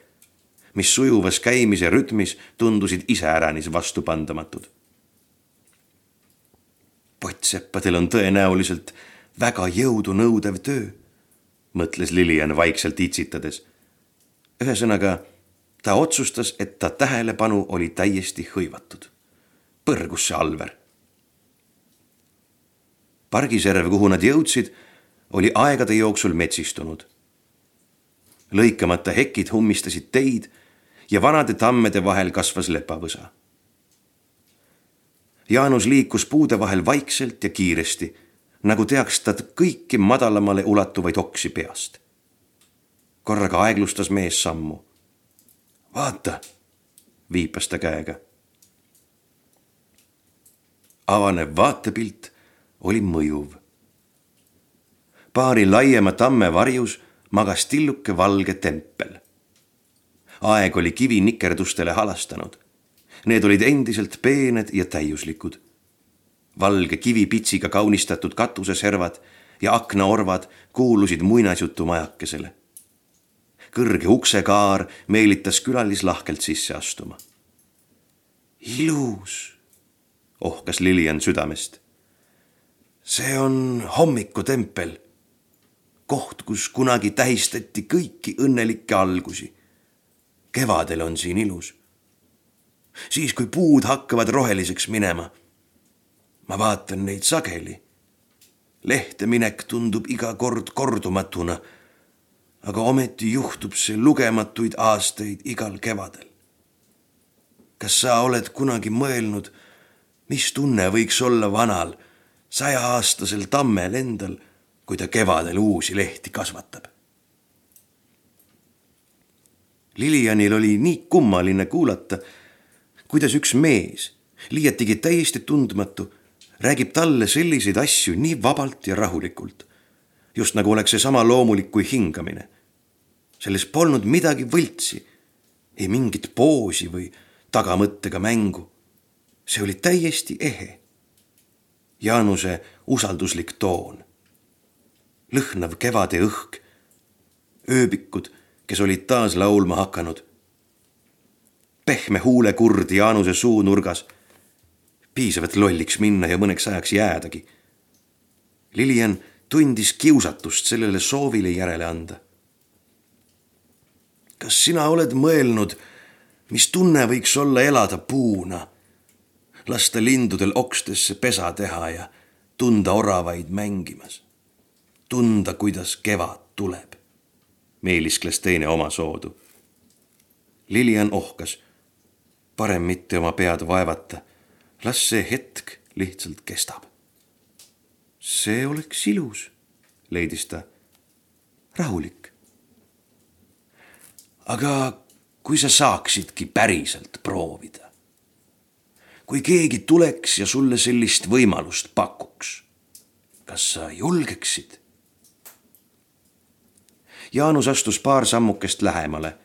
mis sujuvas käimise rütmis tundusid iseäranis vastupandamatud. pottseppadel on tõenäoliselt väga jõudunõudev töö, mõtles Lilian vaikselt itsitades. ühesõnaga, ta otsustas, et ta tähelepanu oli täiesti hõivatud. põrgus see Alver. pargiserv, kuhu nad jõudsid, oli aegade jooksul metsistunud lõikamata hekid ummistasid teid ja vanade tammede vahel kasvas lepavõsa. Jaanus liikus puude vahel vaikselt ja kiiresti, nagu teaks ta kõiki madalamale ulatuvaid oksi peast. korraga aeglustas mees sammu. vaata, viipas ta käega. avanev vaatepilt oli mõjuv. paari laiema tamme varjus magas tilluke valge tempel aeg oli kivi nikerdustele halastanud. Need olid endiselt peened ja täiuslikud. Valge kivipitsiga kaunistatud katuseservad ja aknaorvad kuulusid muinasjutu majakesele. kõrge uksekaar meelitas külalis lahkelt sisse astuma. ilus, ohkas Lilian südamest. see on hommikutempel koht, kus kunagi tähistati kõiki õnnelikke algusi kevadel on siin ilus. siis, kui puud hakkavad roheliseks minema. Ma vaatan neid sageli. lehte minek tundub iga kord kordumatuna. aga ometi juhtub see lugematuid aastaid igal kevadel. kas sa oled kunagi mõelnud, mis tunne võiks olla vanal sajaaastasel tammel endal, kui ta kevadel uusi lehti kasvatab? Lilianil oli nii kummaline kuulata, kuidas üks mees, liiatigi täiesti tundmatu, räägib talle selliseid asju nii vabalt ja rahulikult. just nagu oleks see sama loomulik kui hingamine. selles polnud midagi võltsi, ei mingit poosi või tagamõttega mängu. see oli täiesti ehe. Jaanuse usalduslik toon, lõhnav kevade õhk, ööbikud kes olid taas laulma hakanud. pehme huulekurd Jaanuse suunurgas. Piisav, et lolliks minna ja mõneks ajaks jäädagi. Lilian tundis kiusatust sellele soovile järele anda. kas sina oled mõelnud, mis tunne võiks olla elada puuna, lasta lindudel okstesse pesa teha ja tunda oravaid mängimas, tunda, kuidas kevad tuleb? meeliskles teine omasoodu. Lilian ohkas. parem mitte oma pead vaevata. Las see hetk lihtsalt kestab. see oleks ilus, leidis ta. rahulik. aga kui sa saaksidki päriselt proovida, kui keegi tuleks ja sulle sellist võimalust pakuks, kas sa julgeksid? Jaanus astus paar sammukest lähemale.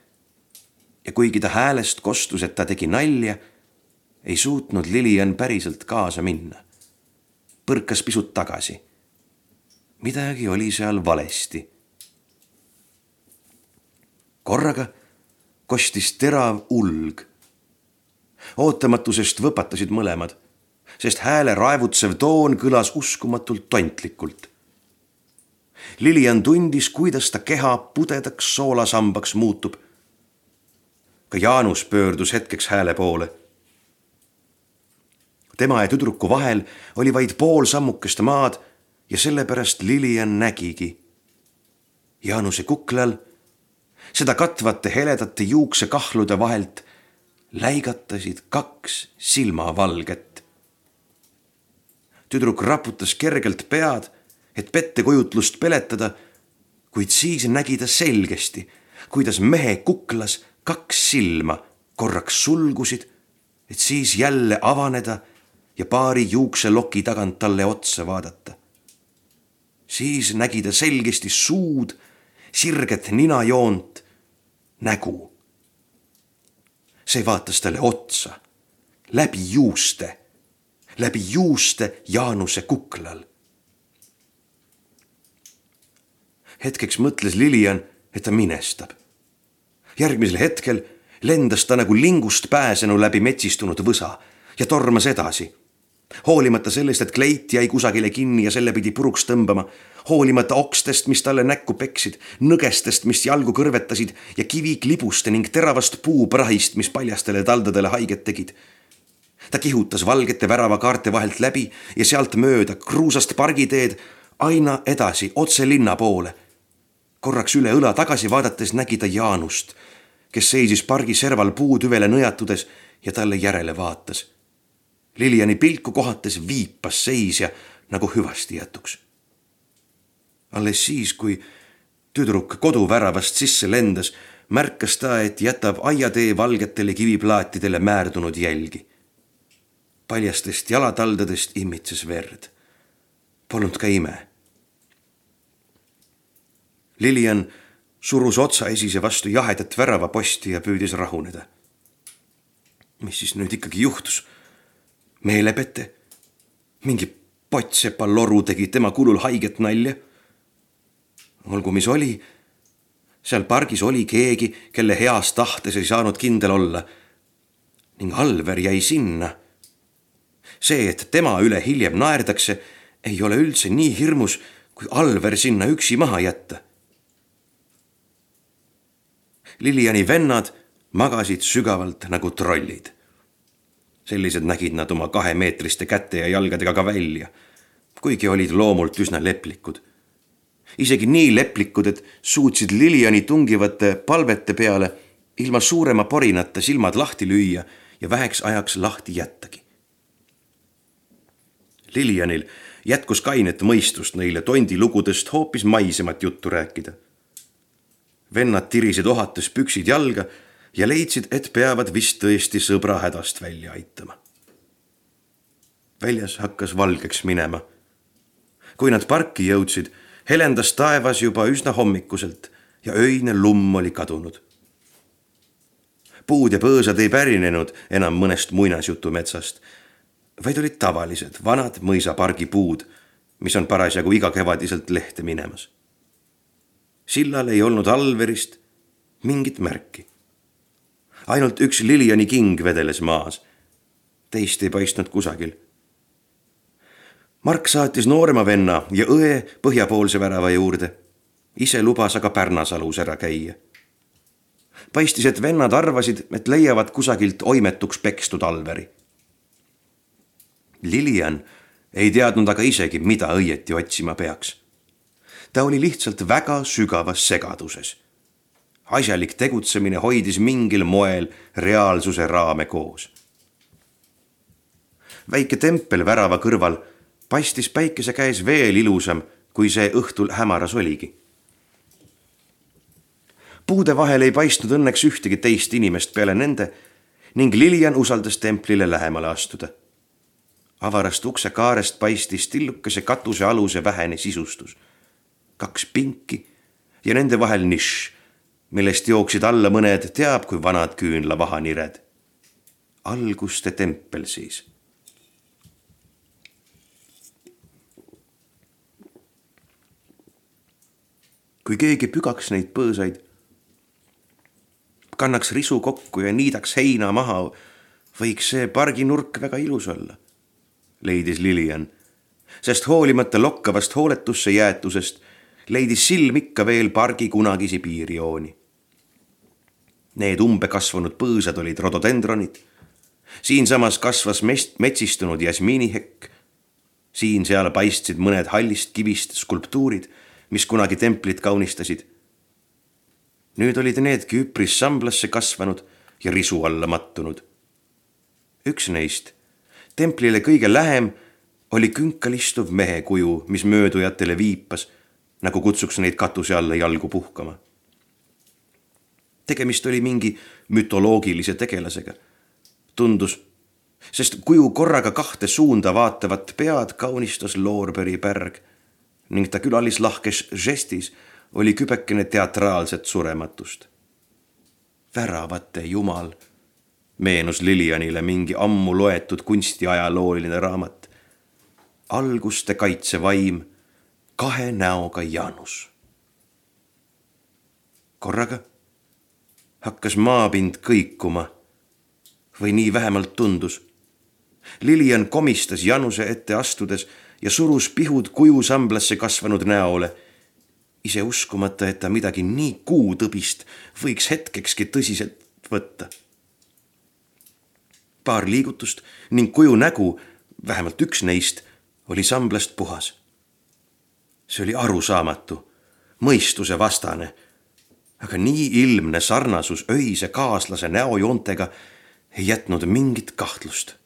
ja kuigi ta häälest kostus, et ta tegi nalja, ei suutnud Lilian päriselt kaasa minna. põrkas pisut tagasi. midagi oli seal valesti. korraga kostis terav ulg. ootamatusest võpatasid mõlemad, sest hääle raevutsev toon kõlas uskumatult tontlikult Lilian tundis, kuidas ta keha pudedaks soolasambaks muutub. ka Jaanus pöördus hetkeks hääle poole. Tema ja tüdruku vahel oli vaid pool sammukest maad ja sellepärast Lilian nägigi. Jaanuse kuklal, seda katvate heledate juuksekahlude vahelt läigatasid kaks silmavalget. tüdruk raputas kergelt pead et pettekujutlust peletada, kuid siis nägi ta selgesti, kuidas mehe kuklas kaks silma korraks sulgusid, et siis jälle avaneda ja paari juukseloki tagant talle otsa vaadata. siis nägi ta selgesti suud, sirget ninajoont, nägu. see vaatas talle otsa, läbi juuste, läbi juuste Jaanuse kuklal hetkeks mõtles Lilian, et ta minestab. järgmisel hetkel lendas ta nagu lingust pääsenu läbi metsistunud võsa ja tormas edasi. Hoolimata sellest, et kleit jäi kusagile kinni ja selle pidi puruks tõmbama, hoolimata okstest, mis talle näkku peksid, nõgestest, mis jalgu kõrvetasid ja kiviklibuste ning teravast puuprahist, mis paljastele taldadele haiget tegid ta kihutas valgete väravakaarte vahelt läbi ja sealt mööda kruusast pargiteed aina edasi otse linna poole korraks üle õla tagasi vaadates nägi ta Jaanust, kes seisis pargi serval puutüvele nõjatudes ja talle järele vaatas. Liliani pilku kohates viipas seisja nagu hüvasti jätuks. alles siis, kui tüdruk koduväravast sisse lendas, märkas ta, et jätab aiatee valgetele kiviplaatidele määrdunud jälgi. paljastest jalataldadest imitses verd. Polnud ka ime Lilian surus otsaesise vastu jahedat väravaposti ja püüdis rahuneda. mis siis nüüd ikkagi juhtus? Meelepete? mingi pottsepa loru tegi tema kulul haiget nalja? olgu, mis oli. seal pargis oli keegi, kelle heas tahtes ei saanud kindel olla. ning Alver jäi sinna. see, et tema üle hiljem naerdakse, ei ole üldse nii hirmus, kui Alver sinna üksi maha jätta Liliani vennad magasid sügavalt nagu trollid. Sellised nägid nad oma kahemeetriste käte ja jalgadega ka välja, kuigi olid loomult üsna leplikud. isegi nii leplikud, et suutsid Liliani tungivate palvete peale ilma suurema porinata silmad lahti lüüa ja väheks ajaks lahti jättagi. Lilianil jätkus kainet mõistust neile tondilugudest hoopis maisemat juttu rääkida vennad tirisid ohates püksid jalga ja leidsid, et peavad vist tõesti sõbra hädast välja aitama. väljas hakkas valgeks minema. kui nad parki jõudsid, helendas taevas juba üsna hommikuselt ja öine lumm oli kadunud. puud ja põõsad ei pärinenud enam mõnest muinasjutumetsast, vaid olid tavalised vanad mõisapargi puud, mis on parasjagu igakevadiselt lehte minemas sillal ei olnud Alverist mingit märki. Ainult üks Liliani king vedeles maas. teist ei paistnud kusagil. Mark saatis noorema venna ja õe põhjapoolse värava juurde. ise lubas aga Pärnasalus ära käia. paistis, et vennad arvasid, et leiavad kusagilt oimetuks pekstud Alveri. Lilian ei teadnud aga isegi, mida õieti otsima peaks ta oli lihtsalt väga sügavas segaduses. Asjalik tegutsemine hoidis mingil moel reaalsuse raame koos. väike tempel värava kõrval paistis päikese käes veel ilusam, kui see õhtul hämaras oligi. puude vahel ei paistnud õnneks ühtegi teist inimest peale nende, ning Lilian usaldas templile lähemale astuda. avarast ukse kaarest paistis tillukese katuse aluse vähene sisustus. kaks pinki ja nende vahel nišš, millest jooksid alla mõned teab kui vanad küünlavahanired. alguste tempel siis kui keegi pügaks neid põõsaid, kannaks risu kokku ja niidaks heina maha, võiks see parginurk väga ilus olla, leidis Lilian, sest hoolimata lokkavast hooletusse jäetusest leidis silm ikka veel pargi kunagisi piirjooni. Need umbekasvanud põõsad olid rododendronid, siinsamas kasvas mest-, metsistunud jasmiinihekk, siin-seal paistsid mõned hallist kivist skulptuurid mis kunagi templit kaunistasid. nüüd olid needki üpris samblasse kasvanud ja risu alla mattunud. üks neist, templile kõige lähem, oli künkal istuv mehe kuju, mis möödujatele viipas, nagu kutsuks neid katuse alla jalgu puhkama. Tegemist oli mingi mütoloogilise tegelasega. tundus, sest kuju korraga kahte suunda vaatavat pead kaunistas Loorberi pärg ning ta külalislahkes žestis oli kübekene teatraalset surematust. väravate jumal, meenus Lilianile mingi ammu loetud kunstiajalooline raamat. alguste kaitsevaim, kahe näoga Janus. korraga hakkas maapind kõikuma või nii vähemalt tundus. Lilian komistas Januse ette astudes ja surus pihud kujusamblasse kasvanud näole, ise uskumata, et ta midagi nii kuutõbist võiks hetkekski tõsiselt võtta. paar liigutust ning kuju nägu, vähemalt üks neist, oli samblast puhas. see oli arusaamatu, mõistuse vastane, aga nii ilmne sarnasus öise kaaslase näojoontega ei jätnud mingit kahtlust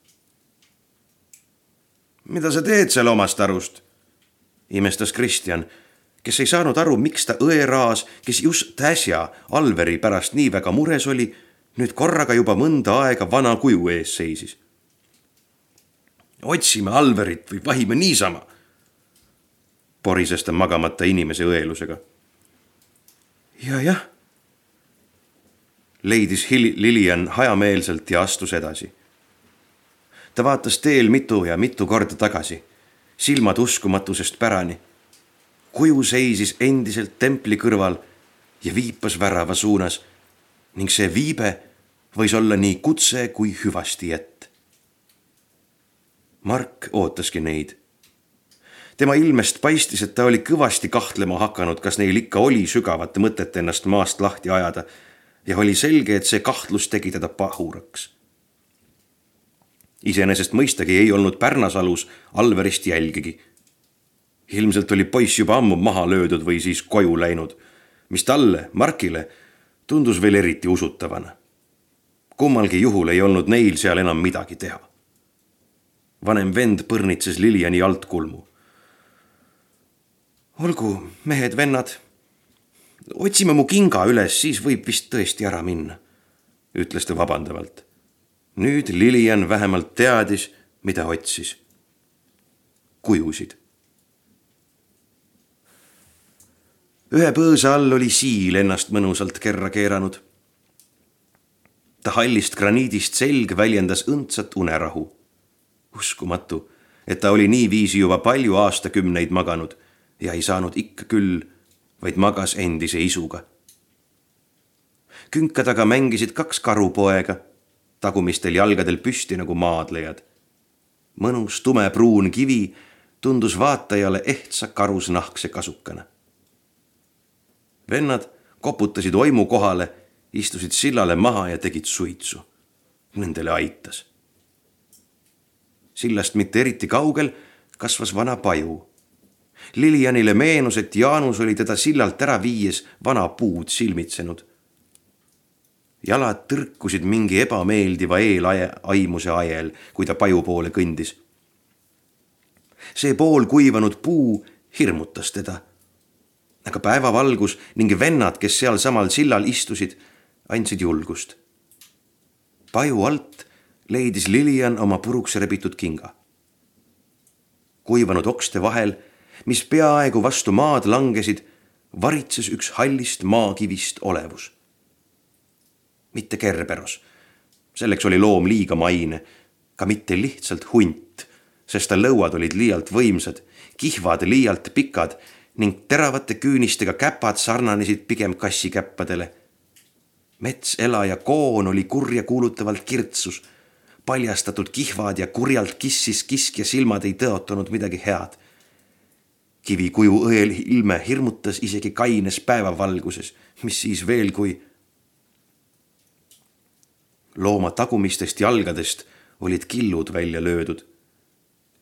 mida sa teed seal omast arust? imestas Kristjan, kes ei saanud aru, miks ta õeraas, kes just äsja Alveri pärast nii väga mures oli, nüüd korraga juba mõnda aega vana kuju ees seisis. otsime Alverit või vahime niisama, porises ta magamata inimese õelusega. Ja jah, leidis Hil-, Lilian hajameelselt ja astus edasi ta vaatas teel mitu ja mitu korda tagasi, silmad uskumatusest pärani. kuju seisis endiselt templi kõrval ja viipas värava suunas ning see viibe võis olla nii kutse kui hüvasti jätt. Mark ootaski neid. Tema ilmest paistis, et ta oli kõvasti kahtlema hakanud, kas neil ikka oli sügavat mõtet ennast maast lahti ajada ja oli selge, et see kahtlus tegi teda pahuraks iseenesest mõistagi ei olnud Pärnasalus Alverist jälgigi. ilmselt oli poiss juba ammu maha löödud või siis koju läinud, mis talle, Markile, tundus veel eriti usutavana. kummalgi juhul ei olnud neil seal enam midagi teha. vanem vend põrnitses Liliani altkulmu. Olgu, mehed-vennad, otsime mu kinga üles, siis võib vist tõesti ära minna, ütles ta vabandavalt nüüd Lilian vähemalt teadis, mida otsis. kujusid. ühe põõsa all oli siil ennast mõnusalt kerra keeranud. ta hallist graniidist selg väljendas õndsat unerahu. uskumatu, et ta oli niiviisi juba palju aastakümneid maganud ja ei saanud ikka küll, vaid magas endise isuga. künka taga mängisid kaks karupoega tagumistel jalgadel püsti nagu maadlejad. mõnus tumepruun kivi tundus vaatajale ehtsa karusnahkse kasukana. vennad koputasid oimu kohale, istusid sillale maha ja tegid suitsu. Nendele aitas. sillast mitte eriti kaugel kasvas vana paju. Lilianile meenus, et Jaanus oli teda sillalt ära viies vana puud silmitsenud jalad tõrkusid mingi ebameeldiva eelaimuse ajel, kui ta paju poole kõndis. see poolkuivanud puu hirmutas teda. aga päevavalgus ning vennad, kes sealsamal sillal istusid, andsid julgust. paju alt leidis Lilian oma puruks rebitud kinga. kuivanud okste vahel, mis peaaegu vastu maad langesid, varitses üks hallist maakivist olevus. mitte Kerberos, selleks oli loom liiga maine, ka mitte lihtsalt hunt, sest ta lõuad olid liialt võimsad, kihvad liialt pikad ning teravate küünistega käpad sarnanesid pigem kassikäppadele. metselaja koon oli kurja kuulutavalt kirtsus paljastatud kihvad ja kurjalt kissis kiskja silmad ei tõotanud midagi head. Kivikuju õel ilme hirmutas isegi kaines päevavalguses, mis siis veel, kui looma tagumistest jalgadest olid killud välja löödud.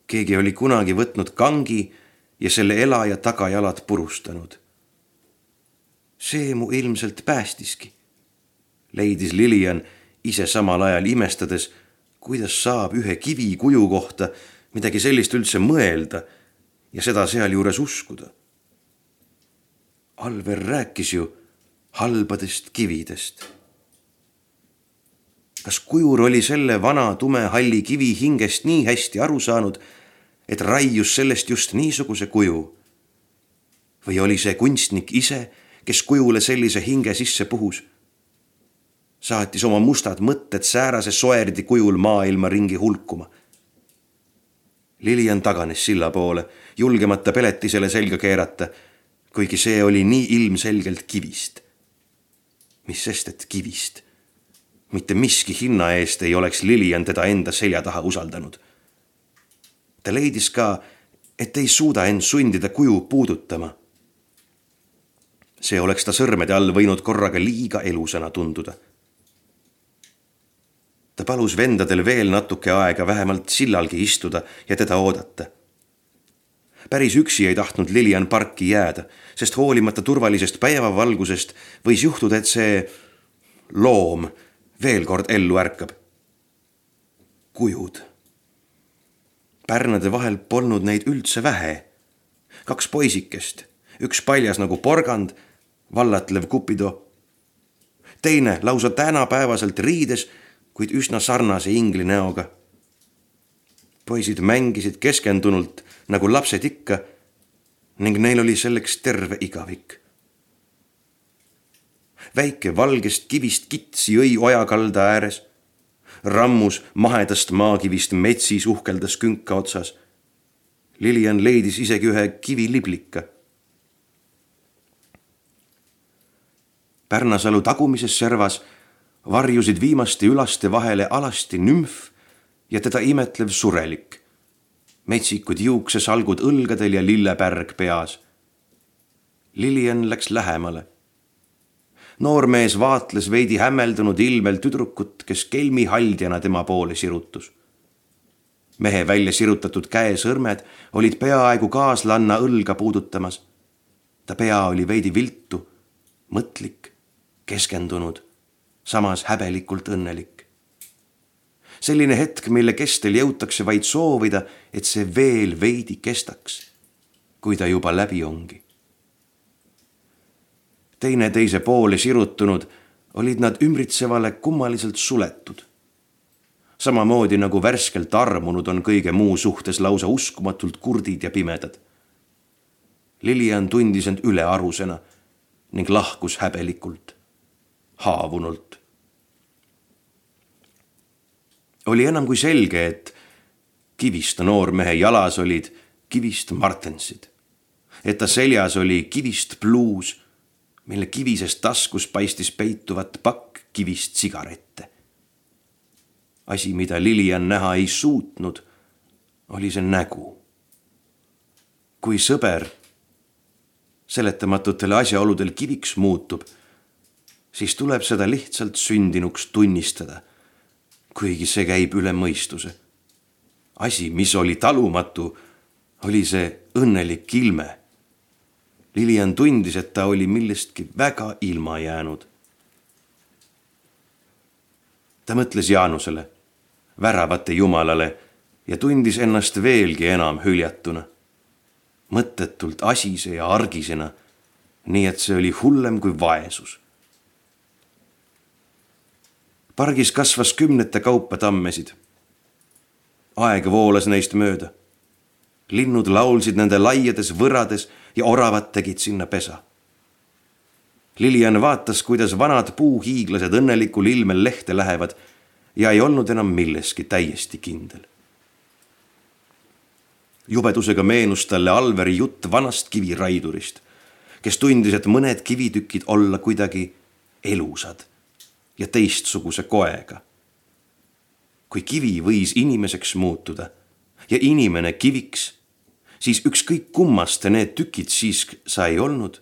keegi oli kunagi võtnud kangi ja selle elaja tagajalad purustanud. see mu ilmselt päästiski, leidis Lilian ise samal ajal imestades kuidas saab ühe kivikuju kohta midagi sellist üldse mõelda ja seda sealjuures uskuda. Alver rääkis ju halbadest kividest. kas kujur oli selle vana tumehalli kivi hingest nii hästi aru saanud, et raius sellest just niisuguse kuju? või oli see kunstnik ise, kes kujule sellise hinge sisse puhus saatis oma mustad mõtted säärase soerdi kujul maailma ringi hulkuma. Lilian taganes silla poole, julgemata peletisele selga keerata, kuigi see oli nii ilmselgelt kivist. mis sest, et kivist. mitte miski hinna eest ei oleks Lilian teda enda selja taha usaldanud. ta leidis ka, et ei suuda end sundida kuju puudutama. see oleks ta sõrmede all võinud korraga liiga elusana tunduda ta palus vendadel veel natuke aega vähemalt sillalgi istuda ja teda oodata. päris üksi ei tahtnud Lilian parki jääda, sest hoolimata turvalisest päevavalgusest võis juhtuda, et see loom veel kord ellu ärkab. kujud. pärnade vahel polnud neid üldse vähe. kaks poisikest, üks paljas nagu porgand, vallatlev Cupido. teine lausa tänapäevaselt riides kuid üsna sarnase ingli näoga. poisid mängisid keskendunult nagu lapsed ikka ning neil oli selleks terve igavik. väike valgest kivist kits jõi ojakalda ääres. rammus mahedast maakivist metsis uhkeldas künka otsas. Lilian leidis isegi ühe kiviliblika. Pärnasalu tagumises servas varjusid viimaste ülaste vahele alasti nümf ja teda imetlev surelik. metsikud juuksesalgud õlgadel ja lillepärg peas. Lilian läks lähemale. noormees vaatles veidi hämmeldunud ilmel tüdrukut, kes kelmi haldjana tema poole sirutus. mehe välja sirutatud käesõrmed olid peaaegu kaaslanna õlga puudutamas. ta pea oli veidi viltu, mõtlik, keskendunud samas häbelikult õnnelik. selline hetk, mille kestel jõutakse vaid soovida, et see veel veidi kestaks, kui ta juba läbi ongi. teineteise poole sirutunud olid nad ümbritsevale kummaliselt suletud. samamoodi nagu värskelt armunud on kõige muu suhtes lausa uskumatult kurdid ja pimedad. Lilian tundis end ülearusena ning lahkus häbelikult haavunult. oli enam kui selge, et Kivista noormehe jalas olid kivist martensid, et ta seljas oli kivist pluus, mille kivises taskus paistis peituvat pakk kivist sigarette. asi, mida Lilian näha ei suutnud, oli see nägu. kui sõber seletamatutel asjaoludel kiviks muutub siis tuleb seda lihtsalt sündinuks tunnistada, kuigi see käib üle mõistuse. asi, mis oli talumatu, oli see õnnelik ilme. Lilian tundis, et ta oli millestki väga ilma jäänud. ta mõtles Jaanusele, väravate jumalale ja tundis ennast veelgi enam hüljatuna, mõttetult asise ja argisena, nii et see oli hullem kui vaesus pargis kasvas kümnete kaupa tammesid. aeg voolas neist mööda. linnud laulsid nende laiades võrades ja oravad tegid sinna pesa. Lilian vaatas, kuidas vanad puuhiiglased õnnelikul ilmel lehte lähevad ja ei olnud enam milleski täiesti kindel. jubedusega meenus talle Alveri jutt vanast kiviraidurist, kes tundis, et mõned kivitükid olla kuidagi elusad ja teistsuguse koega. kui kivi võis inimeseks muutuda ja inimene kiviks, siis ükskõik kummast need tükid siis sai olnud,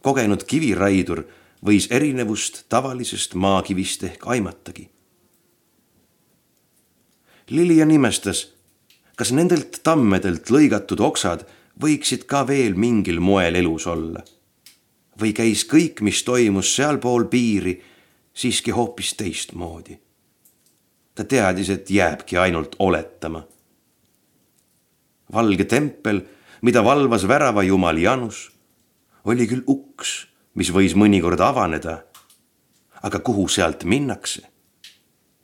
kogenud kiviraidur võis erinevust tavalisest maakivist ehk aimatagi. Lilian imestas, kas nendelt tammedelt lõigatud oksad võiksid ka veel mingil moel elus olla või käis kõik, mis toimus sealpool piiri siiski hoopis teistmoodi. ta teadis, et jääbki ainult oletama. valge tempel, mida valvas väravajumal Janus, oli küll uks, mis võis mõnikord avaneda. aga kuhu sealt minnakse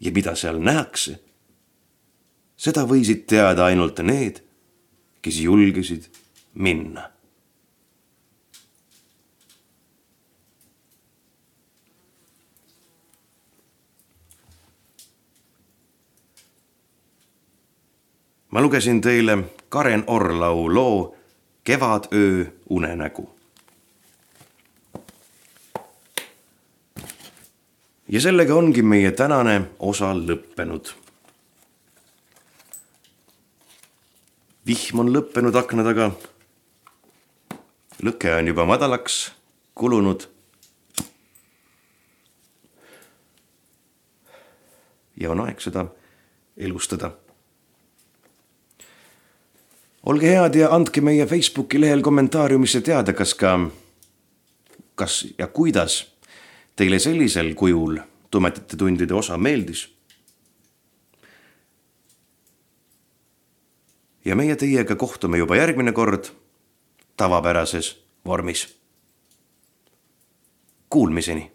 ja mida seal nähakse, seda võisid teada ainult need, kes julgesid minna ma lugesin teile Karen Orlau loo Kevadöö unenägu. ja sellega ongi meie tänane osa lõppenud. vihm on lõppenud akna taga. lõke on juba madalaks kulunud. ja on aeg seda elustada olge head ja andke meie Facebooki lehel kommentaariumisse teada, kas ka, kas ja kuidas teile sellisel kujul tumedate tundide osa meeldis. ja meie teiega kohtume juba järgmine kord tavapärases vormis. Kuulmiseni